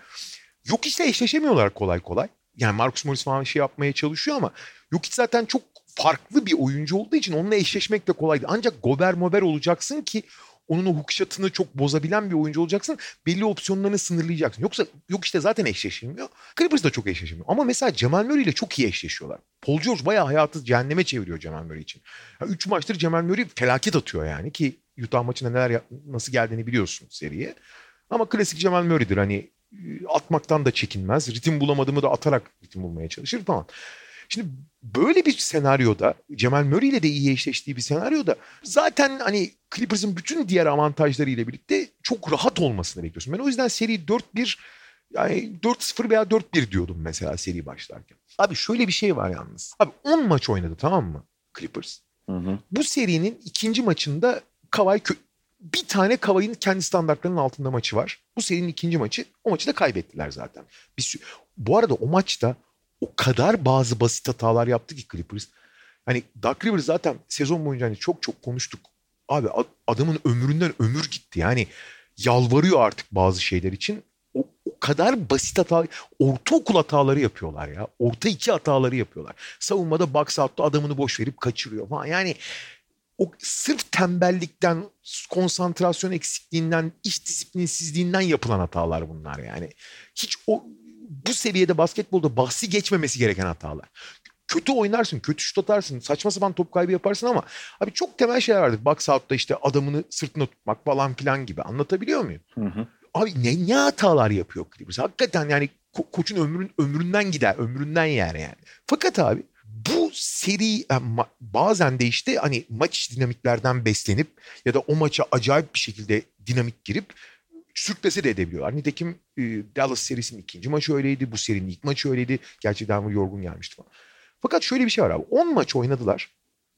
Yok işte eşleşemiyorlar kolay kolay. Yani Marcus Morris falan şey yapmaya çalışıyor ama yok hiç zaten çok farklı bir oyuncu olduğu için onunla eşleşmek de kolaydı. Ancak Gober Mober olacaksın ki onun o hook shot'ını çok bozabilen bir oyuncu olacaksın. Belli opsiyonlarını sınırlayacaksın. Yoksa yok işte zaten eşleşilmiyor. Clippers da çok eşleşilmiyor. Ama mesela Cemal Murray ile çok iyi eşleşiyorlar. Paul George bayağı hayatı cehenneme çeviriyor Cemal Murray için. Yani üç maçtır Cemal Murray felaket atıyor yani ki Utah maçında neler nasıl geldiğini biliyorsun seriye. Ama klasik Cemal Murray'dir hani atmaktan da çekinmez. Ritim bulamadığımı da atarak ritim bulmaya çalışır falan. Şimdi böyle bir senaryoda Cemal Murray ile de iyi eşleştiği bir senaryoda zaten hani Clippers'ın bütün diğer avantajları ile birlikte çok rahat olmasını bekliyorsun. Ben o yüzden seri 4-1 yani 4-0 veya 4-1 diyordum mesela seri başlarken. Abi şöyle bir şey var yalnız. Abi 10 maç oynadı tamam mı Clippers? Hı hı. Bu serinin ikinci maçında Kawhi bir tane Kawhi'nin kendi standartlarının altında maçı var. Bu serinin ikinci maçı. O maçı da kaybettiler zaten. Bir bu arada o maçta o kadar bazı basit hatalar yaptı ki Clippers. Hani Doug Rivers zaten sezon boyunca hani çok çok konuştuk. Abi adamın ömründen ömür gitti. Yani yalvarıyor artık bazı şeyler için. O, o kadar basit hata, ortaokul hataları yapıyorlar ya. Orta iki hataları yapıyorlar. Savunmada box out'ta adamını boş verip kaçırıyor falan. Yani o sırf tembellikten, konsantrasyon eksikliğinden, iş disiplinsizliğinden yapılan hatalar bunlar yani. Hiç o bu seviyede basketbolda bahsi geçmemesi gereken hatalar. Kötü oynarsın, kötü şut atarsın, saçma sapan top kaybı yaparsın ama abi çok temel şeyler vardır. Box out'ta işte adamını sırtına tutmak falan filan gibi. Anlatabiliyor muyum? Hı hı. Abi ne, ne hatalar yapıyor Clippers? Hakikaten yani ko- koçun ömrün, ömründen gider, ömründen yer yani. Fakat abi bu seri bazen de işte hani maç dinamiklerden beslenip ya da o maça acayip bir şekilde dinamik girip sürklese de edebiliyorlar. Nitekim e, Dallas serisinin ikinci maçı öyleydi. Bu serinin ilk maçı öyleydi. Gerçi Denver yorgun gelmişti falan. Fakat şöyle bir şey var abi. 10 maç oynadılar.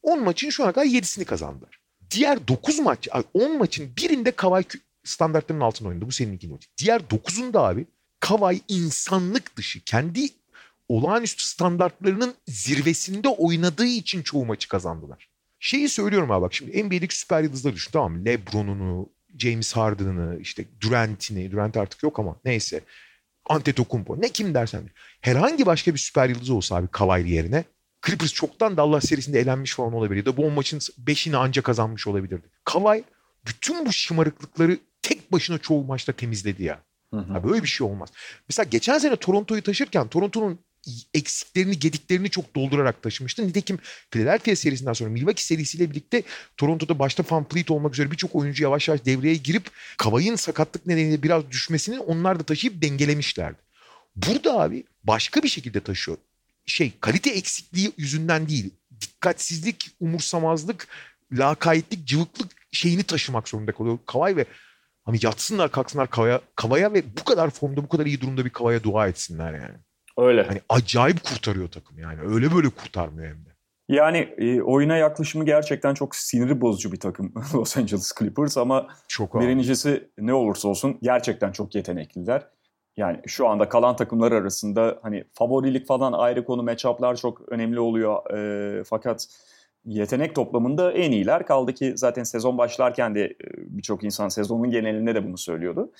10 maçın şu ana kadar 7'sini kazandılar. Diğer 9 maç, 10 maçın birinde Kavay standartlarının altında oynadı. Bu senin ikinci maçı. Diğer 9'unda abi Kavay insanlık dışı kendi olağanüstü standartlarının zirvesinde oynadığı için çoğu maçı kazandılar. Şeyi söylüyorum abi bak şimdi NBA'deki süper yıldızları düşün tamam mı? Lebron'unu, James Harden'ı, işte Durant'ini, Durant artık yok ama neyse. Antetokounmpo ne kim dersen. Herhangi başka bir süper yıldız olsa abi Kawhi yerine Clippers çoktan Dallas serisinde elenmiş falan olabilir. Ya da bu maçın 5'ini anca kazanmış olabilirdi. Kawhi bütün bu şımarıklıkları tek başına çoğu maçta temizledi ya. Hı hı. Böyle bir şey olmaz. Mesela geçen sene Toronto'yu taşırken Toronto'nun eksiklerini, gediklerini çok doldurarak taşımıştı. Nitekim Philadelphia serisinden sonra Milwaukee serisiyle birlikte Toronto'da başta Van Fleet olmak üzere birçok oyuncu yavaş yavaş devreye girip Kavay'ın sakatlık nedeniyle biraz düşmesini onlar da taşıyıp dengelemişlerdi. Burada abi başka bir şekilde taşıyor. Şey kalite eksikliği yüzünden değil. Dikkatsizlik, umursamazlık, lakayetlik, cıvıklık şeyini taşımak zorunda kalıyor. Kavay ve hani yatsınlar kalksınlar Kavaya, Kavaya ve bu kadar formda bu kadar iyi durumda bir Kavaya dua etsinler yani. Öyle. Hani acayip kurtarıyor takım yani. Öyle böyle kurtarmıyor hem de. Yani e, oyuna yaklaşımı gerçekten çok siniri bozucu bir takım Los Angeles Clippers ama çok birincisi ne olursa olsun gerçekten çok yetenekliler. Yani şu anda kalan takımlar arasında hani favorilik falan ayrı konu matchup'lar çok önemli oluyor. E, fakat yetenek toplamında en iyiler kaldı ki zaten sezon başlarken de e, birçok insan sezonun genelinde de bunu söylüyordu.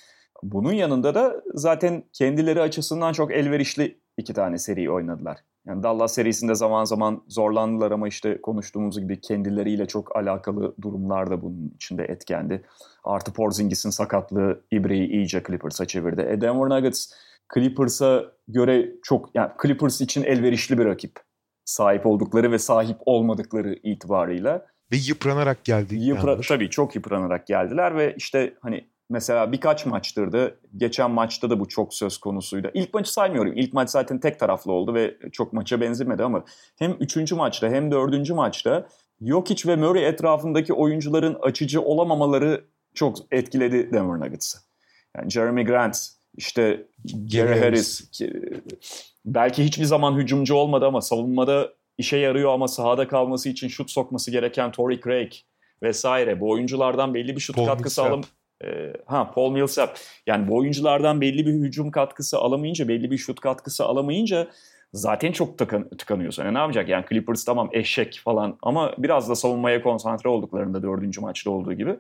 Bunun yanında da zaten kendileri açısından çok elverişli iki tane seri oynadılar. Yani Dallas serisinde zaman zaman zorlandılar ama işte konuştuğumuz gibi kendileriyle çok alakalı durumlar da bunun içinde etkendi. Artı Porzingis'in sakatlığı İbre'yi iyice Clippers'a çevirdi. E Denver Nuggets Clippers'a göre çok yani Clippers için elverişli bir rakip. Sahip oldukları ve sahip olmadıkları itibarıyla. Ve yıpranarak geldi. Yıpra tabii çok yıpranarak geldiler ve işte hani mesela birkaç maçtırdı. Geçen maçta da bu çok söz konusuydu. İlk maçı saymıyorum. İlk maç zaten tek taraflı oldu ve çok maça benzemedi ama hem üçüncü maçta hem dördüncü maçta Jokic ve Murray etrafındaki oyuncuların açıcı olamamaları çok etkiledi Denver Nuggets'ı. Yani Jeremy Grant, işte Gary Harris, belki hiçbir zaman hücumcu olmadı ama savunmada işe yarıyor ama sahada kalması için şut sokması gereken Torrey Craig vesaire. Bu oyunculardan belli bir şut Paul katkısı alım ee, ha Paul Millsap yani bu oyunculardan belli bir hücum katkısı alamayınca belli bir şut katkısı alamayınca zaten çok tıkan, tıkanıyorsun. Yani ne yapacak? Yani Clippers tamam eşek falan ama biraz da savunmaya konsantre olduklarında dördüncü maçta olduğu gibi.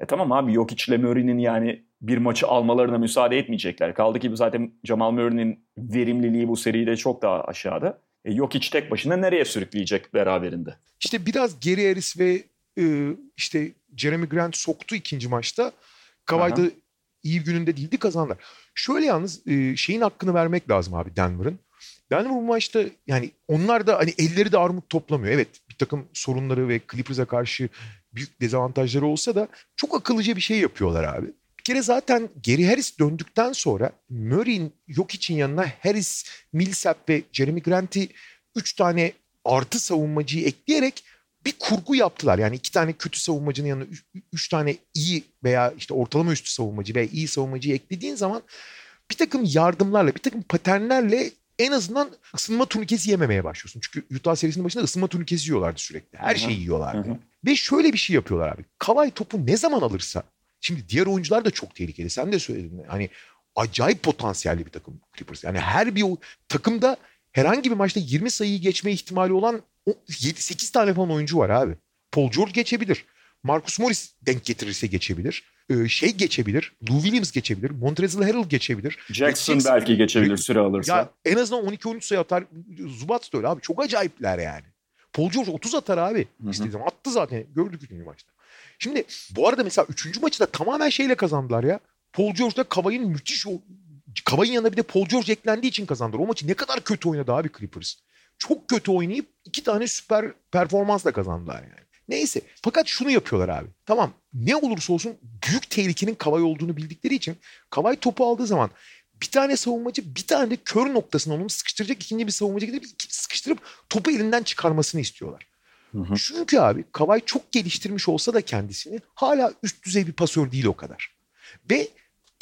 E tamam abi Jokic ile Murray'nin yani bir maçı almalarına müsaade etmeyecekler. Kaldı ki zaten Jamal Murray'nin verimliliği bu seride çok daha aşağıda. E, Jokic tek başına nereye sürükleyecek beraberinde? İşte biraz Gary Harris ve e, işte Jeremy Grant soktu ikinci maçta. Kavay'da iyi gününde değildi kazandılar. Şöyle yalnız e, şeyin hakkını vermek lazım abi Denver'ın. Denver bu maçta yani onlar da hani elleri de armut toplamıyor. Evet bir takım sorunları ve Clippers'a karşı büyük dezavantajları olsa da çok akıllıca bir şey yapıyorlar abi. Bir kere zaten Geri Harris döndükten sonra Murray'in yok için yanına Harris, Millsap ve Jeremy Grant'i 3 tane artı savunmacıyı ekleyerek bir kurgu yaptılar. Yani iki tane kötü savunmacının yanına üç, üç tane iyi veya işte ortalama üstü savunmacı veya iyi savunmacıyı eklediğin zaman bir takım yardımlarla, bir takım paternlerle en azından ısınma turnikesi yememeye başlıyorsun. Çünkü Utah serisinin başında ısınma turnikesi yiyorlardı sürekli. Her şeyi yiyorlardı. Hı hı. Ve şöyle bir şey yapıyorlar abi. Kavay topu ne zaman alırsa şimdi diğer oyuncular da çok tehlikeli. Sen de söyledin. Hani acayip potansiyelli bir takım Clippers. Yani her bir takımda herhangi bir maçta 20 sayıyı geçme ihtimali olan 7-8 tane falan oyuncu var abi. Paul George geçebilir. Marcus Morris denk getirirse geçebilir. Ee, şey geçebilir. Lou Williams geçebilir. Montrezl Harrell geçebilir. Jackson, Jackson belki geçebilir süre alırsa. Ya en azından 12-13 sayı atar. Zubat da öyle abi. Çok acayipler yani. Paul George 30 atar abi. İstediğim attı zaten. Gördük 3. maçta. Şimdi bu arada mesela 3. maçı da tamamen şeyle kazandılar ya. Paul George'da Kavay'ın müthiş Kavay'ın yanına bir de Paul George eklendiği için kazandılar. O maçı ne kadar kötü oynadı abi Clippers çok kötü oynayıp iki tane süper performansla kazandılar yani. Neyse fakat şunu yapıyorlar abi. Tamam ne olursa olsun büyük tehlikenin Kavay olduğunu bildikleri için Kavay topu aldığı zaman bir tane savunmacı bir tane de kör noktasına onu sıkıştıracak ikinci bir savunmacı gidip sıkıştırıp topu elinden çıkarmasını istiyorlar. Hı hı. Çünkü abi Kavay çok geliştirmiş olsa da kendisini hala üst düzey bir pasör değil o kadar. Ve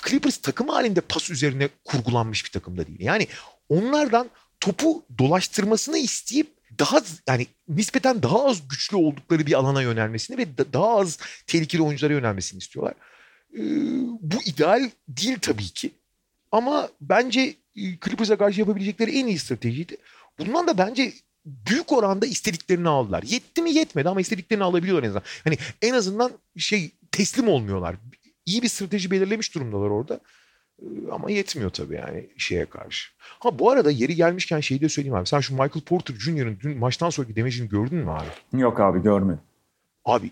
Clippers takım halinde pas üzerine kurgulanmış bir takımda değil. Yani onlardan topu dolaştırmasını isteyip daha yani nispeten daha az güçlü oldukları bir alana yönelmesini ve daha az tehlikeli oyunculara yönelmesini istiyorlar. Ee, bu ideal değil tabii ki. Ama bence Clippers'a karşı yapabilecekleri en iyi stratejiydi. Bundan da bence büyük oranda istediklerini aldılar. Yetti mi yetmedi ama istediklerini alabiliyorlar en azından. Hani en azından şey teslim olmuyorlar. İyi bir strateji belirlemiş durumdalar orada. Ama yetmiyor tabii yani şeye karşı. Ha bu arada yeri gelmişken şeyi de söyleyeyim abi. Sen şu Michael Porter Jr.'ın dün maçtan sonraki demecini gördün mü abi? Yok abi görmedim. Abi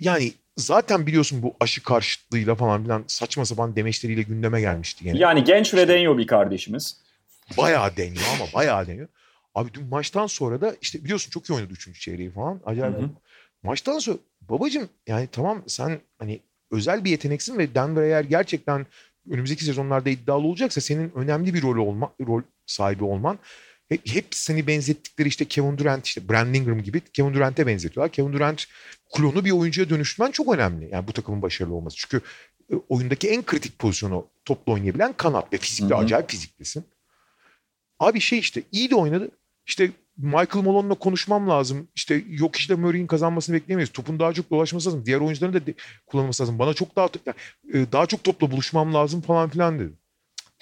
yani zaten biliyorsun bu aşı karşıtlığıyla falan filan saçma sapan demeçleriyle gündeme gelmişti gene. Yani genç ve deniyor bir kardeşimiz. Bayağı deniyor ama bayağı deniyor. Abi dün maçtan sonra da işte biliyorsun çok iyi oynadı üçüncü çeyreği falan. Acayip. Hı hı. Maçtan sonra babacım yani tamam sen hani özel bir yeteneksin ve Denver eğer gerçekten önümüzdeki sezonlarda iddialı olacaksa senin önemli bir rol olma, rol sahibi olman hep, hep seni benzettikleri işte Kevin Durant işte Brandon Ingram gibi Kevin Durant'e benzetiyorlar. Kevin Durant klonu bir oyuncuya dönüşmen çok önemli. Yani bu takımın başarılı olması. Çünkü e, oyundaki en kritik pozisyonu topla oynayabilen kanat ve fizikli acayip fiziklisin. Abi şey işte iyi de oynadı. İşte Michael Malone'la konuşmam lazım. İşte yok işte Murray'in kazanmasını bekleyemeyiz. Topun daha çok dolaşması lazım. Diğer oyuncuların da de- kullanılması lazım. Bana çok daha e, daha çok topla buluşmam lazım falan filan dedi.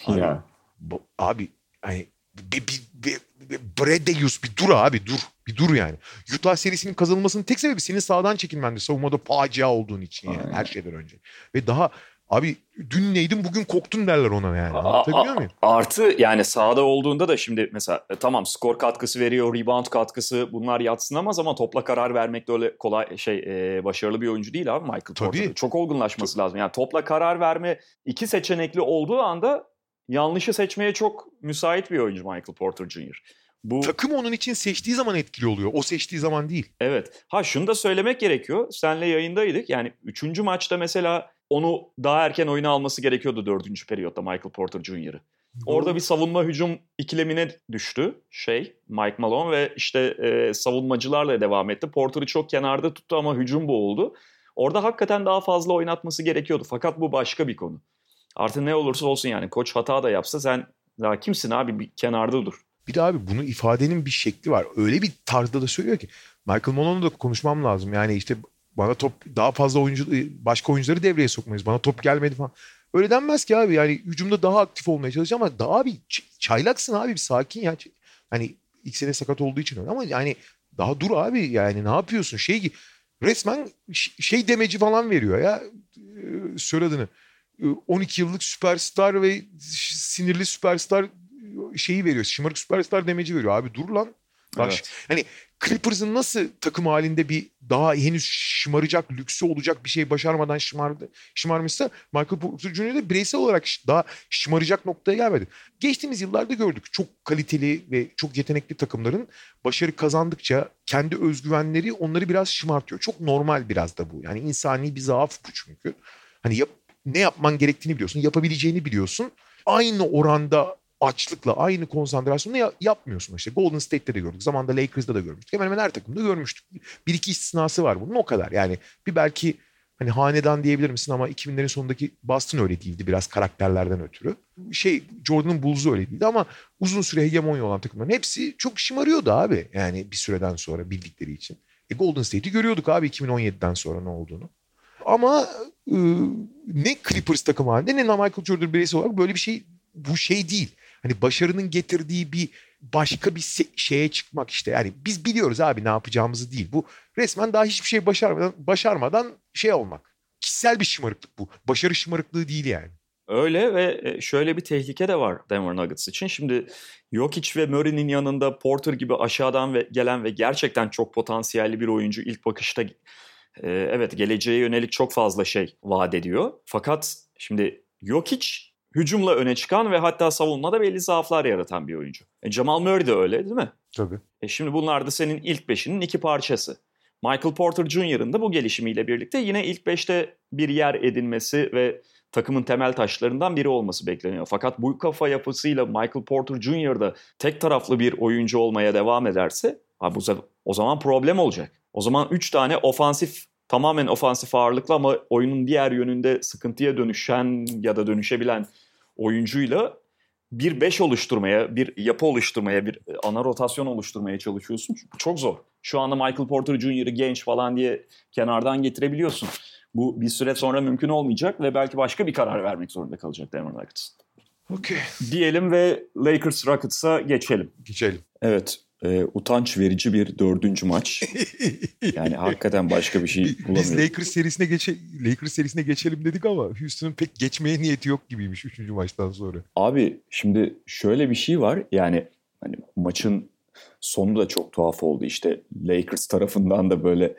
Abi, Ya. bu- abi hani bir, bir, bir, bir Bredeus bir dur abi dur. Bir dur yani. Utah serisinin kazanılmasının tek sebebi senin sağdan çekilmendi. Savunmada facia olduğun için yani Aynen. her şeyden önce. Ve daha abi dün neydin bugün koktun derler ona yani. Anlatabiliyor muyum? Artı yani sahada olduğunda da şimdi mesela e, tamam skor katkısı veriyor, rebound katkısı bunlar yatsınamaz ama topla karar vermek de öyle kolay şey e, başarılı bir oyuncu değil abi Michael Tabii. Porter. Çok olgunlaşması lazım. Yani topla karar verme iki seçenekli olduğu anda yanlışı seçmeye çok müsait bir oyuncu Michael Porter Jr. Bu Takım onun için seçtiği zaman etkili oluyor. O seçtiği zaman değil. Evet. Ha şunu da söylemek gerekiyor. Senle yayındaydık. Yani üçüncü maçta mesela onu daha erken oyuna alması gerekiyordu dördüncü periyotta Michael Porter Jr.'ı. Orada bir savunma hücum ikilemine düştü şey Mike Malone ve işte e, savunmacılarla devam etti. Porter'ı çok kenarda tuttu ama hücum boğuldu. Orada hakikaten daha fazla oynatması gerekiyordu. Fakat bu başka bir konu. Artık ne olursa olsun yani koç hata da yapsa sen daha kimsin abi bir kenarda dur. Bir de abi bunu ifadenin bir şekli var. Öyle bir tarzda da söylüyor ki. Michael Malone'la da konuşmam lazım. Yani işte bana top daha fazla oyuncu başka oyuncuları devreye sokmayız. Bana top gelmedi falan. Öyle denmez ki abi. Yani hücumda daha aktif olmaya çalışacağım ama daha abi ç- çaylaksın abi bir sakin ya. Hani ilk sene sakat olduğu için öyle ama yani daha dur abi yani ne yapıyorsun? Şey gi- resmen şey demeci falan veriyor ya. Söyle adını. Ee, 12 yıllık süperstar ve sinirli süperstar şeyi veriyor. Şımarık süperstar demeci veriyor. Abi dur lan. Bak Evet. hani Clippers'ın nasıl takım halinde bir daha henüz şımaracak, lüksü olacak bir şey başarmadan şımardı, şımarmışsa Michael Porter Jr. de bireysel olarak daha şımaracak noktaya gelmedi. Geçtiğimiz yıllarda gördük. Çok kaliteli ve çok yetenekli takımların başarı kazandıkça kendi özgüvenleri onları biraz şımartıyor. Çok normal biraz da bu. Yani insani bir zaaf bu çünkü. Hani yap, ne yapman gerektiğini biliyorsun, yapabileceğini biliyorsun. Aynı oranda açlıkla, aynı konsantrasyonla ya- yapmıyorsun. İşte Golden State'te de gördük. Zamanında Lakers'da da görmüştük. Hemen hemen her takımda görmüştük. Bir iki istisnası var bunun o kadar. Yani bir belki hani hanedan diyebilir misin ama 2000'lerin sonundaki Boston öyle değildi biraz karakterlerden ötürü. Şey Jordan'ın Bulls'u öyle değildi ama uzun süre hegemonya olan takımların hepsi çok şımarıyordu abi. Yani bir süreden sonra bildikleri için. E Golden State'i görüyorduk abi 2017'den sonra ne olduğunu. Ama e, ne Clippers takımı halinde ne Michael Jordan bireysel olarak böyle bir şey bu şey değil. Hani başarının getirdiği bir başka bir şeye çıkmak işte. Yani biz biliyoruz abi ne yapacağımızı değil. Bu resmen daha hiçbir şey başarmadan, başarmadan şey olmak. Kişisel bir şımarıklık bu. Başarı şımarıklığı değil yani. Öyle ve e, şöyle bir tehlike de var Denver Nuggets için. Şimdi Jokic ve Murray'nin yanında Porter gibi aşağıdan ve gelen ve gerçekten çok potansiyelli bir oyuncu ilk bakışta e, evet geleceğe yönelik çok fazla şey vaat ediyor. Fakat şimdi Jokic hücumla öne çıkan ve hatta savunmada belli zaaflar yaratan bir oyuncu. E, Jamal Murray de öyle değil mi? Tabii. E şimdi bunlar da senin ilk beşinin iki parçası. Michael Porter Jr.'ın da bu gelişimiyle birlikte yine ilk beşte bir yer edinmesi ve takımın temel taşlarından biri olması bekleniyor. Fakat bu kafa yapısıyla Michael Porter Jr. da tek taraflı bir oyuncu olmaya devam ederse abi o zaman problem olacak. O zaman 3 tane ofansif tamamen ofansif ağırlıklı ama oyunun diğer yönünde sıkıntıya dönüşen ya da dönüşebilen oyuncuyla bir beş oluşturmaya, bir yapı oluşturmaya, bir e, ana rotasyon oluşturmaya çalışıyorsun. Çok zor. Şu anda Michael Porter Jr.'ı genç falan diye kenardan getirebiliyorsun. Bu bir süre sonra mümkün olmayacak ve belki başka bir karar vermek zorunda kalacak Denver Nuggets. Okey. Diyelim ve Lakers Rockets'a geçelim. Geçelim. Evet. E, utanç verici bir dördüncü maç. Yani hakikaten başka bir şey Biz bulamıyorum. Lakers serisine geçe Lakers serisine geçelim dedik ama Houston'ın pek geçmeye niyeti yok gibiymiş 3. maçtan sonra. Abi şimdi şöyle bir şey var. Yani hani maçın sonu da çok tuhaf oldu. İşte Lakers tarafından da böyle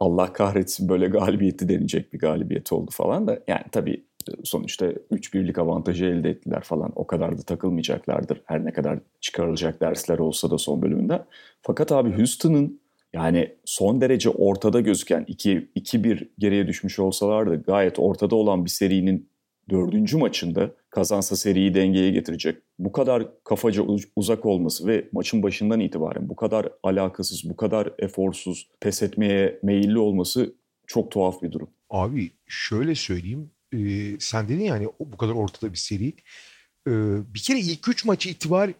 Allah kahretsin böyle galibiyeti denecek bir galibiyet oldu falan da. Yani tabii sonuçta 3-1'lik avantajı elde ettiler falan. O kadar da takılmayacaklardır. Her ne kadar çıkarılacak dersler olsa da son bölümünde. Fakat abi Houston'ın yani son derece ortada gözüken 2-1 geriye düşmüş olsalardı gayet ortada olan bir serinin dördüncü maçında kazansa seriyi dengeye getirecek. Bu kadar kafaca uzak olması ve maçın başından itibaren bu kadar alakasız, bu kadar eforsuz, pes etmeye meyilli olması çok tuhaf bir durum. Abi şöyle söyleyeyim. E, sen dedin yani bu kadar ortada bir seri. E, bir kere ilk üç maçı itibar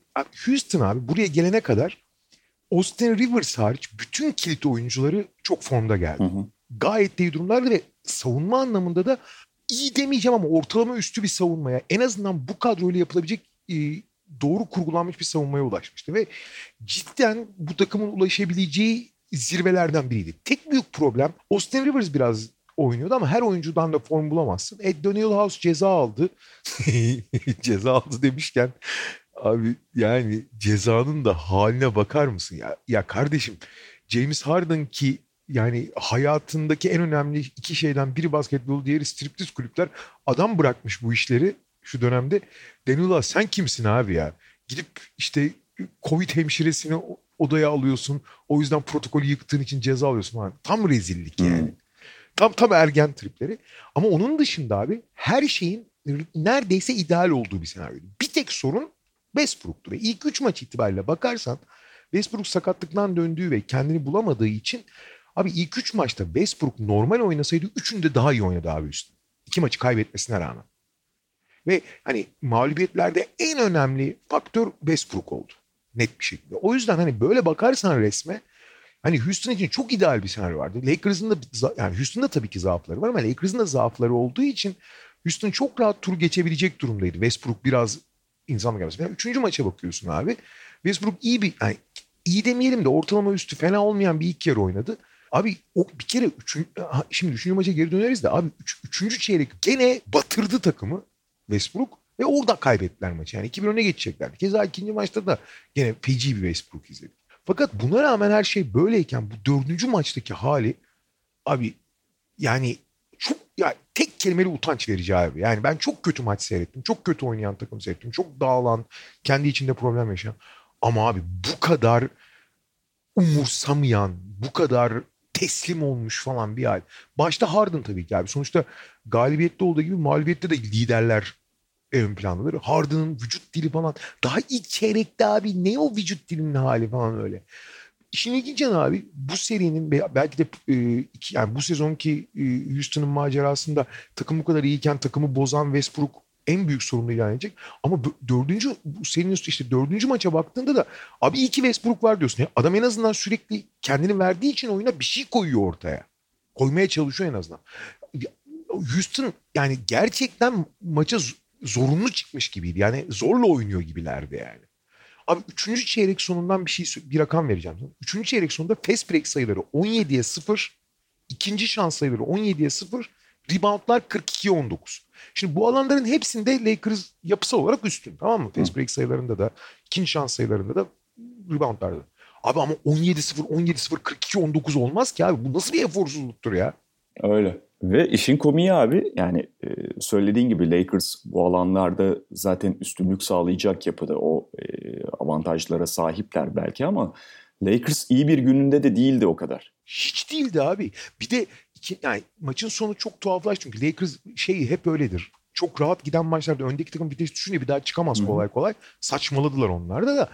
Houston abi buraya gelene kadar Austin Rivers hariç bütün kilit oyuncuları çok formda geldi. Hı hı. Gayet de iyi durumlardı ve savunma anlamında da iyi demeyeceğim ama ortalama üstü bir savunmaya en azından bu kadroyla yapılabilecek e, doğru kurgulanmış bir savunmaya ulaşmıştı ve cidden bu takımın ulaşabileceği zirvelerden biriydi. Tek büyük problem Austin Rivers biraz oynuyordu ama her oyuncudan da form bulamazsın. Ed Daniel House ceza aldı. ceza aldı demişken abi yani cezanın da haline bakar mısın ya? Ya kardeşim James Harden ki yani hayatındaki en önemli iki şeyden biri basketbol, diğeri striptiz kulüpler. Adam bırakmış bu işleri şu dönemde. Denula sen kimsin abi ya? Gidip işte Covid hemşiresini odaya alıyorsun. O yüzden protokolü yıktığın için ceza alıyorsun. Falan. Tam rezillik yani. Hmm. Tam tam ergen tripleri. Ama onun dışında abi her şeyin neredeyse ideal olduğu bir senaryo. Bir tek sorun Westbrook'tu. Ve ilk üç maç itibariyle bakarsan Westbrook sakatlıktan döndüğü ve kendini bulamadığı için Abi ilk üç maçta Westbrook normal oynasaydı üçünde daha iyi oynadı abi üstüne. İki maçı kaybetmesine rağmen. Ve hani mağlubiyetlerde en önemli faktör Westbrook oldu. Net bir şekilde. O yüzden hani böyle bakarsan resme hani Houston için çok ideal bir senaryo vardı. Lakers'ın da yani Houston'da tabii ki zaafları var ama Lakers'ın da zaafları olduğu için Houston çok rahat tur geçebilecek durumdaydı. Westbrook biraz insan gelmesi. Yani üçüncü maça bakıyorsun abi. Westbrook iyi bir yani iyi demeyelim de ortalama üstü fena olmayan bir ilk yarı oynadı. Abi o bir kere üçün, şimdi üçüncü maça geri döneriz de abi üç, üçüncü çeyrek gene batırdı takımı Westbrook ve orada kaybettiler maçı. Yani 2-1 öne geçeceklerdi. Keza ikinci maçta da gene feci bir Westbrook izledik. Fakat buna rağmen her şey böyleyken bu dördüncü maçtaki hali abi yani çok ya tek kelimeli utanç verici abi. Yani ben çok kötü maç seyrettim. Çok kötü oynayan takım seyrettim. Çok dağılan, kendi içinde problem yaşayan. Ama abi bu kadar umursamayan, bu kadar teslim olmuş falan bir hal. Başta Harden tabii ki abi. Sonuçta galibiyette olduğu gibi mağlubiyette de liderler ön plandadır. Harden'ın vücut dili falan. Daha ilk çeyrekte abi ne o vücut dilinin hali falan öyle. İşin ilginç abi bu serinin belki de e, yani bu sezonki e, Houston'ın macerasında takım bu kadar iyiyken takımı bozan Westbrook en büyük sorumlu ilan edecek. Ama dördüncü senin üstü işte dördüncü maça baktığında da abi iyi ki Westbrook var diyorsun. Ya adam en azından sürekli kendini verdiği için oyuna bir şey koyuyor ortaya. Koymaya çalışıyor en azından. Houston yani gerçekten maça zorunlu çıkmış gibiydi. Yani zorla oynuyor gibilerdi yani. Abi üçüncü çeyrek sonundan bir şey bir rakam vereceğim. Üçüncü çeyrek sonunda fast break sayıları 17'ye 0, ikinci şans sayıları 17'ye 0, reboundlar 42-19. Şimdi bu alanların hepsinde Lakers yapısal olarak üstün tamam mı? Fast break sayılarında da, ikinci şans sayılarında da, reboundlarda. Abi ama 17-0, 17-0, 42-19 olmaz ki abi. Bu nasıl bir eforsuzluktur ya? Öyle. Ve işin komiği abi yani e, söylediğin gibi Lakers bu alanlarda zaten üstünlük sağlayacak yapıda o e, avantajlara sahipler belki ama Lakers iyi bir gününde de değildi o kadar. Hiç değildi abi. Bir de iki, yani maçın sonu çok tuhaflaştı çünkü Lakers şeyi hep öyledir. Çok rahat giden maçlarda öndeki takım vites düşünce bir daha çıkamaz kolay kolay. Saçmaladılar onlar da da.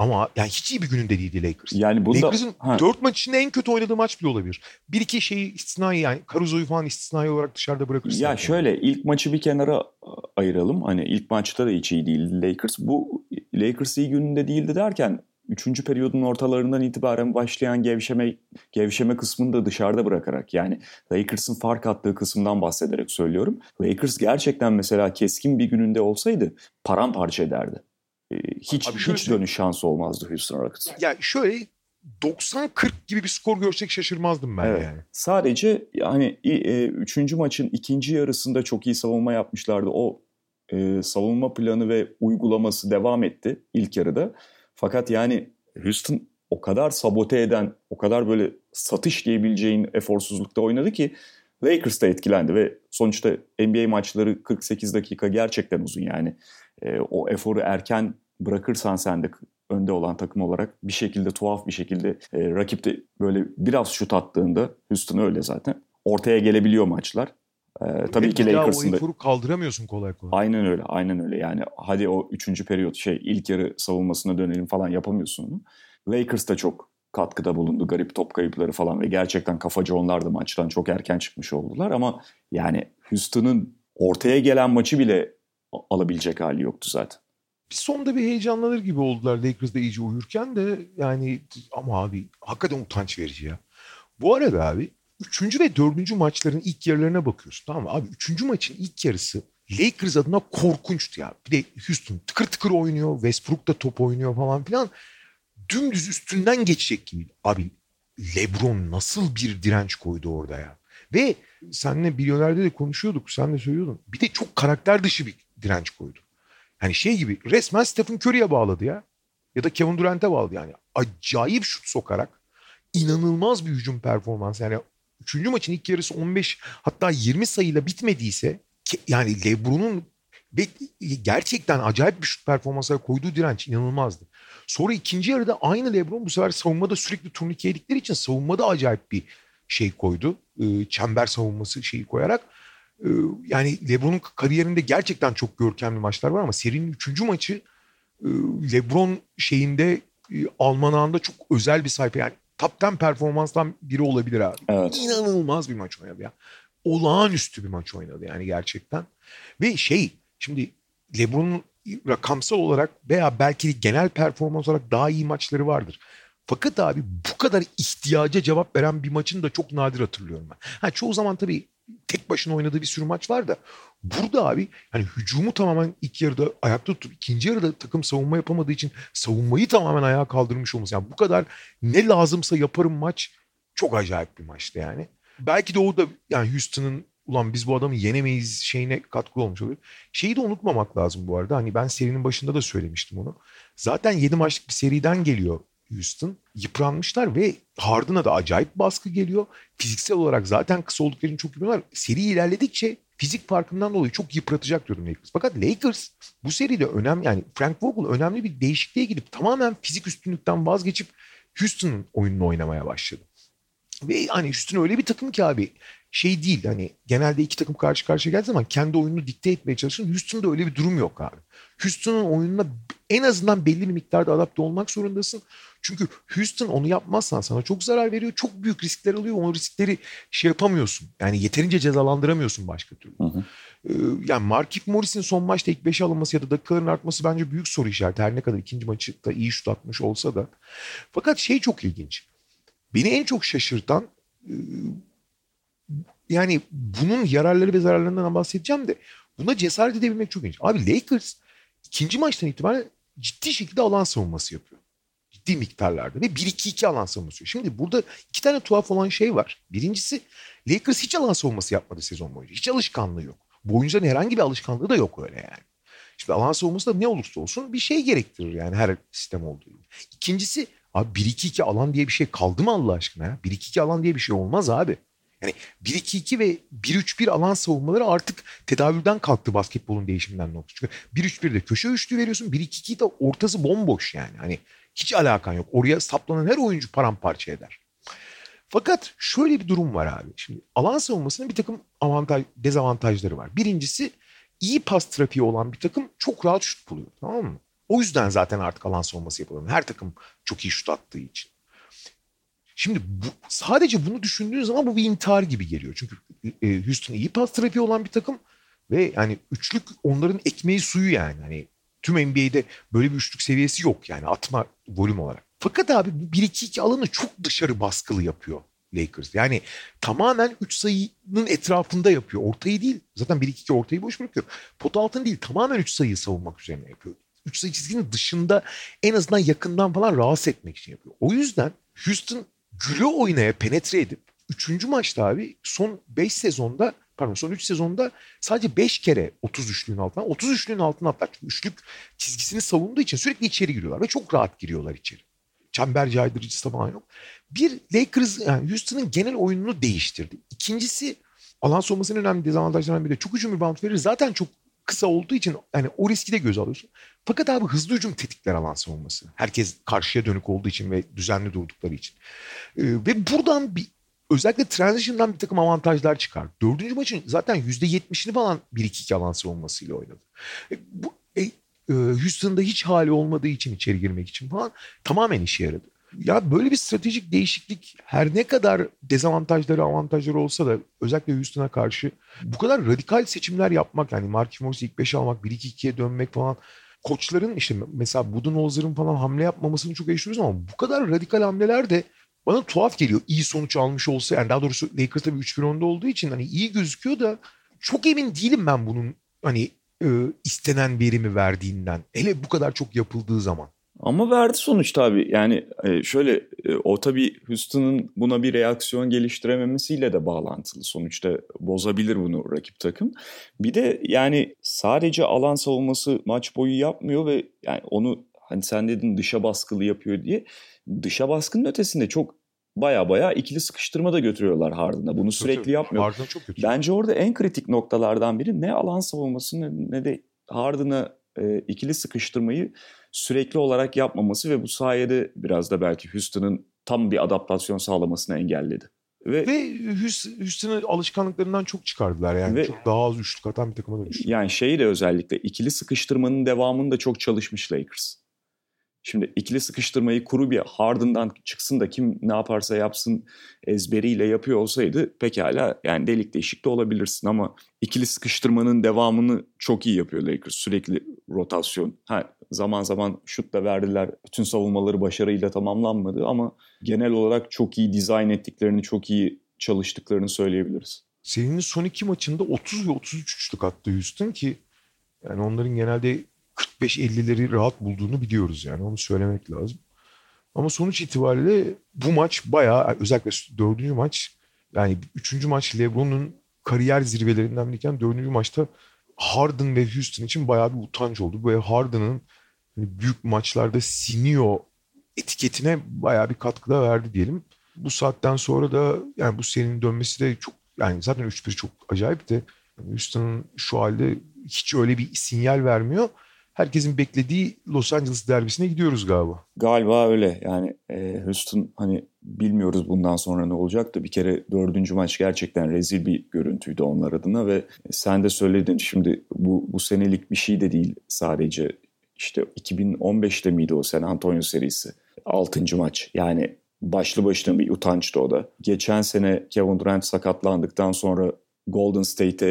Ama yani hiç iyi bir gününde değildi Lakers. Yani bunda, Lakers'ın ha. 4 maç içinde en kötü oynadığı maç bile olabilir. Bir iki şeyi istisnai yani Caruso'yu falan istisnai olarak dışarıda bırakırsın. Ya yani. şöyle ilk maçı bir kenara ayıralım. Hani ilk maçta da hiç iyi değildi Lakers. Bu Lakers iyi gününde değildi derken üçüncü periyodun ortalarından itibaren başlayan gevşeme gevşeme kısmını da dışarıda bırakarak yani Lakers'ın fark attığı kısımdan bahsederek söylüyorum. Lakers gerçekten mesela keskin bir gününde olsaydı paramparça ederdi. E, hiç Abi şöyle hiç dönüş şansı olmazdı Houston Rockets. Ya şöyle 90-40 gibi bir skor görsek şaşırmazdım ben Evet. yani. Sadece yani e, üçüncü maçın ikinci yarısında çok iyi savunma yapmışlardı. O e, savunma planı ve uygulaması devam etti ilk yarıda. Fakat yani Houston o kadar sabote eden, o kadar böyle satış diyebileceğin eforsuzlukta oynadı ki Lakers da etkilendi ve sonuçta NBA maçları 48 dakika gerçekten uzun yani. E, o eforu erken bırakırsan sen de önde olan takım olarak bir şekilde tuhaf bir şekilde e, rakip de böyle biraz şut attığında Houston öyle zaten ortaya gelebiliyor maçlar. E, tabii ki Lakers'ın o da eforu kaldıramıyorsun kolay kolay. aynen öyle aynen öyle yani hadi o üçüncü periyot şey ilk yarı savunmasına dönelim falan yapamıyorsun onu. Lakers da çok katkıda bulundu garip top kayıpları falan ve gerçekten kafacı onlar da maçtan çok erken çıkmış oldular ama yani Houston'ın ortaya gelen maçı bile alabilecek hali yoktu zaten. Bir sonda bir heyecanlanır gibi oldular Lakers'da iyice uyurken de yani ama abi hakikaten utanç verici ya. Bu arada abi üçüncü ve dördüncü maçların ilk yarılarına bakıyorsun tamam mı? Abi üçüncü maçın ilk yarısı Lakers adına korkunçtu ya. Bir de Houston tıkır tıkır oynuyor. Westbrook da top oynuyor falan filan. Dümdüz üstünden geçecek gibi. Abi LeBron nasıl bir direnç koydu orada ya. Ve seninle Milyoner'de de konuşuyorduk. Sen de söylüyordun. Bir de çok karakter dışı bir direnç koydu. Hani şey gibi resmen Stephen Curry'e bağladı ya. Ya da Kevin Durant'e bağladı yani. Acayip şut sokarak inanılmaz bir hücum performansı. Yani 3. maçın ilk yarısı 15 hatta 20 sayıyla bitmediyse yani LeBron'un ve- gerçekten acayip bir şut performansına koyduğu direnç inanılmazdı. Sonra ikinci yarıda aynı LeBron bu sefer savunmada sürekli turnike yedikleri için savunmada acayip bir şey koydu. Ee, Çember savunması şeyi koyarak. Ee, Yani LeBron'un kariyerinde gerçekten çok görkemli maçlar var ama serinin üçüncü maçı e, LeBron şeyinde e, almanağında çok özel bir sayfa. Yani top 10 performanstan biri olabilir abi. Evet. İnanılmaz bir maç oynadı ya. Olağanüstü bir maç oynadı yani gerçekten. Ve şey şimdi LeBron'un rakamsal olarak veya belki genel performans olarak daha iyi maçları vardır. Fakat abi bu kadar ihtiyaca cevap veren bir maçını da çok nadir hatırlıyorum ben. Ha, çoğu zaman tabii tek başına oynadığı bir sürü maç var da burada abi hani hücumu tamamen ilk yarıda ayakta tutup ikinci yarıda takım savunma yapamadığı için savunmayı tamamen ayağa kaldırmış olması. Yani bu kadar ne lazımsa yaparım maç çok acayip bir maçtı yani. Belki de o da yani Houston'ın ulan biz bu adamı yenemeyiz şeyine katkı olmuş oluyor. Şeyi de unutmamak lazım bu arada. Hani ben serinin başında da söylemiştim onu. Zaten 7 maçlık bir seriden geliyor Houston. Yıpranmışlar ve Harden'a da acayip baskı geliyor. Fiziksel olarak zaten kısa olduklarını çok biliyorlar. Seri ilerledikçe fizik farkından dolayı çok yıpratacak diyordum Lakers. Fakat Lakers bu seride önemli yani Frank Vogel önemli bir değişikliğe gidip tamamen fizik üstünlükten vazgeçip Houston'ın oyununu oynamaya başladı. Ve hani Houston öyle bir takım ki abi şey değil hani genelde iki takım karşı karşıya geldiği zaman kendi oyununu dikte etmeye çalışır. Houston'da öyle bir durum yok abi. Houston'un oyununa en azından belli bir miktarda adapte olmak zorundasın. Çünkü Houston onu yapmazsan sana çok zarar veriyor. Çok büyük riskler alıyor. O riskleri şey yapamıyorsun. Yani yeterince cezalandıramıyorsun başka türlü. Hı hı. Ee, yani Markif Morris'in son maçta ilk 5'e alınması ya da dakikaların artması bence büyük soru işareti. Her ne kadar ikinci maçı da iyi şut atmış olsa da. Fakat şey çok ilginç. Beni en çok şaşırtan e, yani bunun yararları ve zararlarından bahsedeceğim de buna cesaret edebilmek çok ilginç. Abi Lakers ikinci maçtan itibaren ciddi şekilde alan savunması yapıyor. Ciddi miktarlarda ve 1-2-2 alan savunması. Şimdi burada iki tane tuhaf olan şey var. Birincisi Lakers hiç alan savunması yapmadı sezon boyunca. Hiç alışkanlığı yok. Bu oyuncuların herhangi bir alışkanlığı da yok öyle yani. Şimdi alan savunması da ne olursa olsun bir şey gerektirir yani her sistem olduğu gibi. İkincisi abi 1-2-2 alan diye bir şey kaldı mı Allah aşkına ya? 1-2-2 alan diye bir şey olmaz abi. Yani 1-2-2 ve 1-3-1 alan savunmaları artık tedavülden kalktı basketbolun değişiminden dolayı. Çünkü 1-3-1'de köşe üçlü veriyorsun. 1-2-2'de ortası bomboş yani. Hani hiç alakan yok. Oraya saplanan her oyuncu paramparça eder. Fakat şöyle bir durum var abi. Şimdi alan savunmasının bir takım avantaj, dezavantajları var. Birincisi iyi pas trafiği olan bir takım çok rahat şut buluyor. Tamam mı? O yüzden zaten artık alan savunması yapılıyor. Her takım çok iyi şut attığı için. Şimdi bu, sadece bunu düşündüğün zaman bu bir intihar gibi geliyor. Çünkü e, Houston iyi pas trafiği olan bir takım ve yani üçlük onların ekmeği suyu yani. Hani tüm NBA'de böyle bir üçlük seviyesi yok yani atma volüm olarak. Fakat abi bu 1-2-2 alanı çok dışarı baskılı yapıyor Lakers. Yani tamamen 3 sayının etrafında yapıyor. Ortayı değil. Zaten 1-2-2 ortayı boş bırakıyor. Pot altını değil tamamen 3 sayıyı savunmak üzerine yapıyor. 3 sayı çizginin dışında en azından yakından falan rahatsız etmek için yapıyor. O yüzden Houston güle oynaya penetre edip 3. maçta abi son 5 sezonda pardon son 3 sezonda sadece 5 kere 30 üçlüğün altına 30 üçlüğün altına atlar. Çünkü üçlük çizgisini savunduğu için sürekli içeri giriyorlar ve çok rahat giriyorlar içeri. Çember caydırıcısı falan yok. Bir Lakers yani Houston'ın genel oyununu değiştirdi. İkincisi alan soğumasının önemli dezavantajlarından biri. Çok hücum rebound verir. Zaten çok kısa olduğu için yani o riski de göz alıyorsun. Fakat abi hızlı hücum tetikler alan savunması. Herkes karşıya dönük olduğu için ve düzenli durdukları için. Ee, ve buradan bir özellikle transition'dan bir takım avantajlar çıkar. Dördüncü maçın zaten %70'ini falan 1-2-2 alan savunmasıyla oynadı. E, bu, e, e, Houston'da hiç hali olmadığı için içeri girmek için falan tamamen işe yaradı. Ya böyle bir stratejik değişiklik her ne kadar dezavantajları avantajları olsa da özellikle Houston'a karşı bu kadar radikal seçimler yapmak yani Markif Morris'i ilk 5'e almak 1-2-2'ye dönmek falan koçların işte mesela Budenholzer'ın falan hamle yapmamasını çok eleştiriyoruz ama bu kadar radikal hamleler de bana tuhaf geliyor. İyi sonuç almış olsa yani daha doğrusu Lakers tabii 3-1 önde olduğu için hani iyi gözüküyor da çok emin değilim ben bunun hani e, istenen verimi verdiğinden. Hele bu kadar çok yapıldığı zaman. Ama verdi sonuçta abi. Yani e, şöyle e, o tabii Houston'ın buna bir reaksiyon geliştirememesiyle de bağlantılı. Sonuçta bozabilir bunu rakip takım. Bir de yani sadece alan savunması maç boyu yapmıyor ve yani onu hani sen dedin dışa baskılı yapıyor diye. Dışa baskının ötesinde çok baya baya ikili sıkıştırma da götürüyorlar Harden'a. Bunu sürekli yapmıyor. Harden çok kötü. Bence orada en kritik noktalardan biri ne alan savunması ne de Harden'a e, ikili sıkıştırmayı sürekli olarak yapmaması ve bu sayede biraz da belki Houston'ın tam bir adaptasyon sağlamasını engelledi. Ve, ve Houston'ı alışkanlıklarından çok çıkardılar yani ve, çok daha az üçlük atan bir takıma dönüştü. Yani şeyi de özellikle ikili sıkıştırmanın devamını da çok çalışmış Lakers. Şimdi ikili sıkıştırmayı kuru bir Harden'dan çıksın da kim ne yaparsa yapsın ezberiyle yapıyor olsaydı pekala yani delik deşik de olabilirsin ama ikili sıkıştırmanın devamını çok iyi yapıyor Lakers. Sürekli rotasyon. Ha, zaman zaman şut da verdiler. Bütün savunmaları başarıyla tamamlanmadı ama genel olarak çok iyi dizayn ettiklerini, çok iyi çalıştıklarını söyleyebiliriz. Serinin son iki maçında 30 ve 33 üçlük attı Houston ki yani onların genelde 45-50'leri rahat bulduğunu biliyoruz yani onu söylemek lazım. Ama sonuç itibariyle bu maç bayağı özellikle dördüncü maç yani üçüncü maç Lebron'un kariyer zirvelerinden biriyken dördüncü maçta Harden ve Houston için bayağı bir utanç oldu. Böyle Harden'ın hani büyük maçlarda siniyor etiketine bayağı bir katkıda verdi diyelim. Bu saatten sonra da yani bu serinin dönmesi de çok yani zaten 3-1 çok acayip de Houston'ın şu halde hiç öyle bir sinyal vermiyor herkesin beklediği Los Angeles derbisine gidiyoruz galiba. Galiba öyle yani e, Houston hani bilmiyoruz bundan sonra ne olacak da bir kere dördüncü maç gerçekten rezil bir görüntüydü onlar adına ve sen de söyledin şimdi bu, bu senelik bir şey de değil sadece işte 2015'te miydi o San Antonio serisi? Altıncı maç yani başlı başına bir utançtı o da. Geçen sene Kevin Durant sakatlandıktan sonra Golden State'e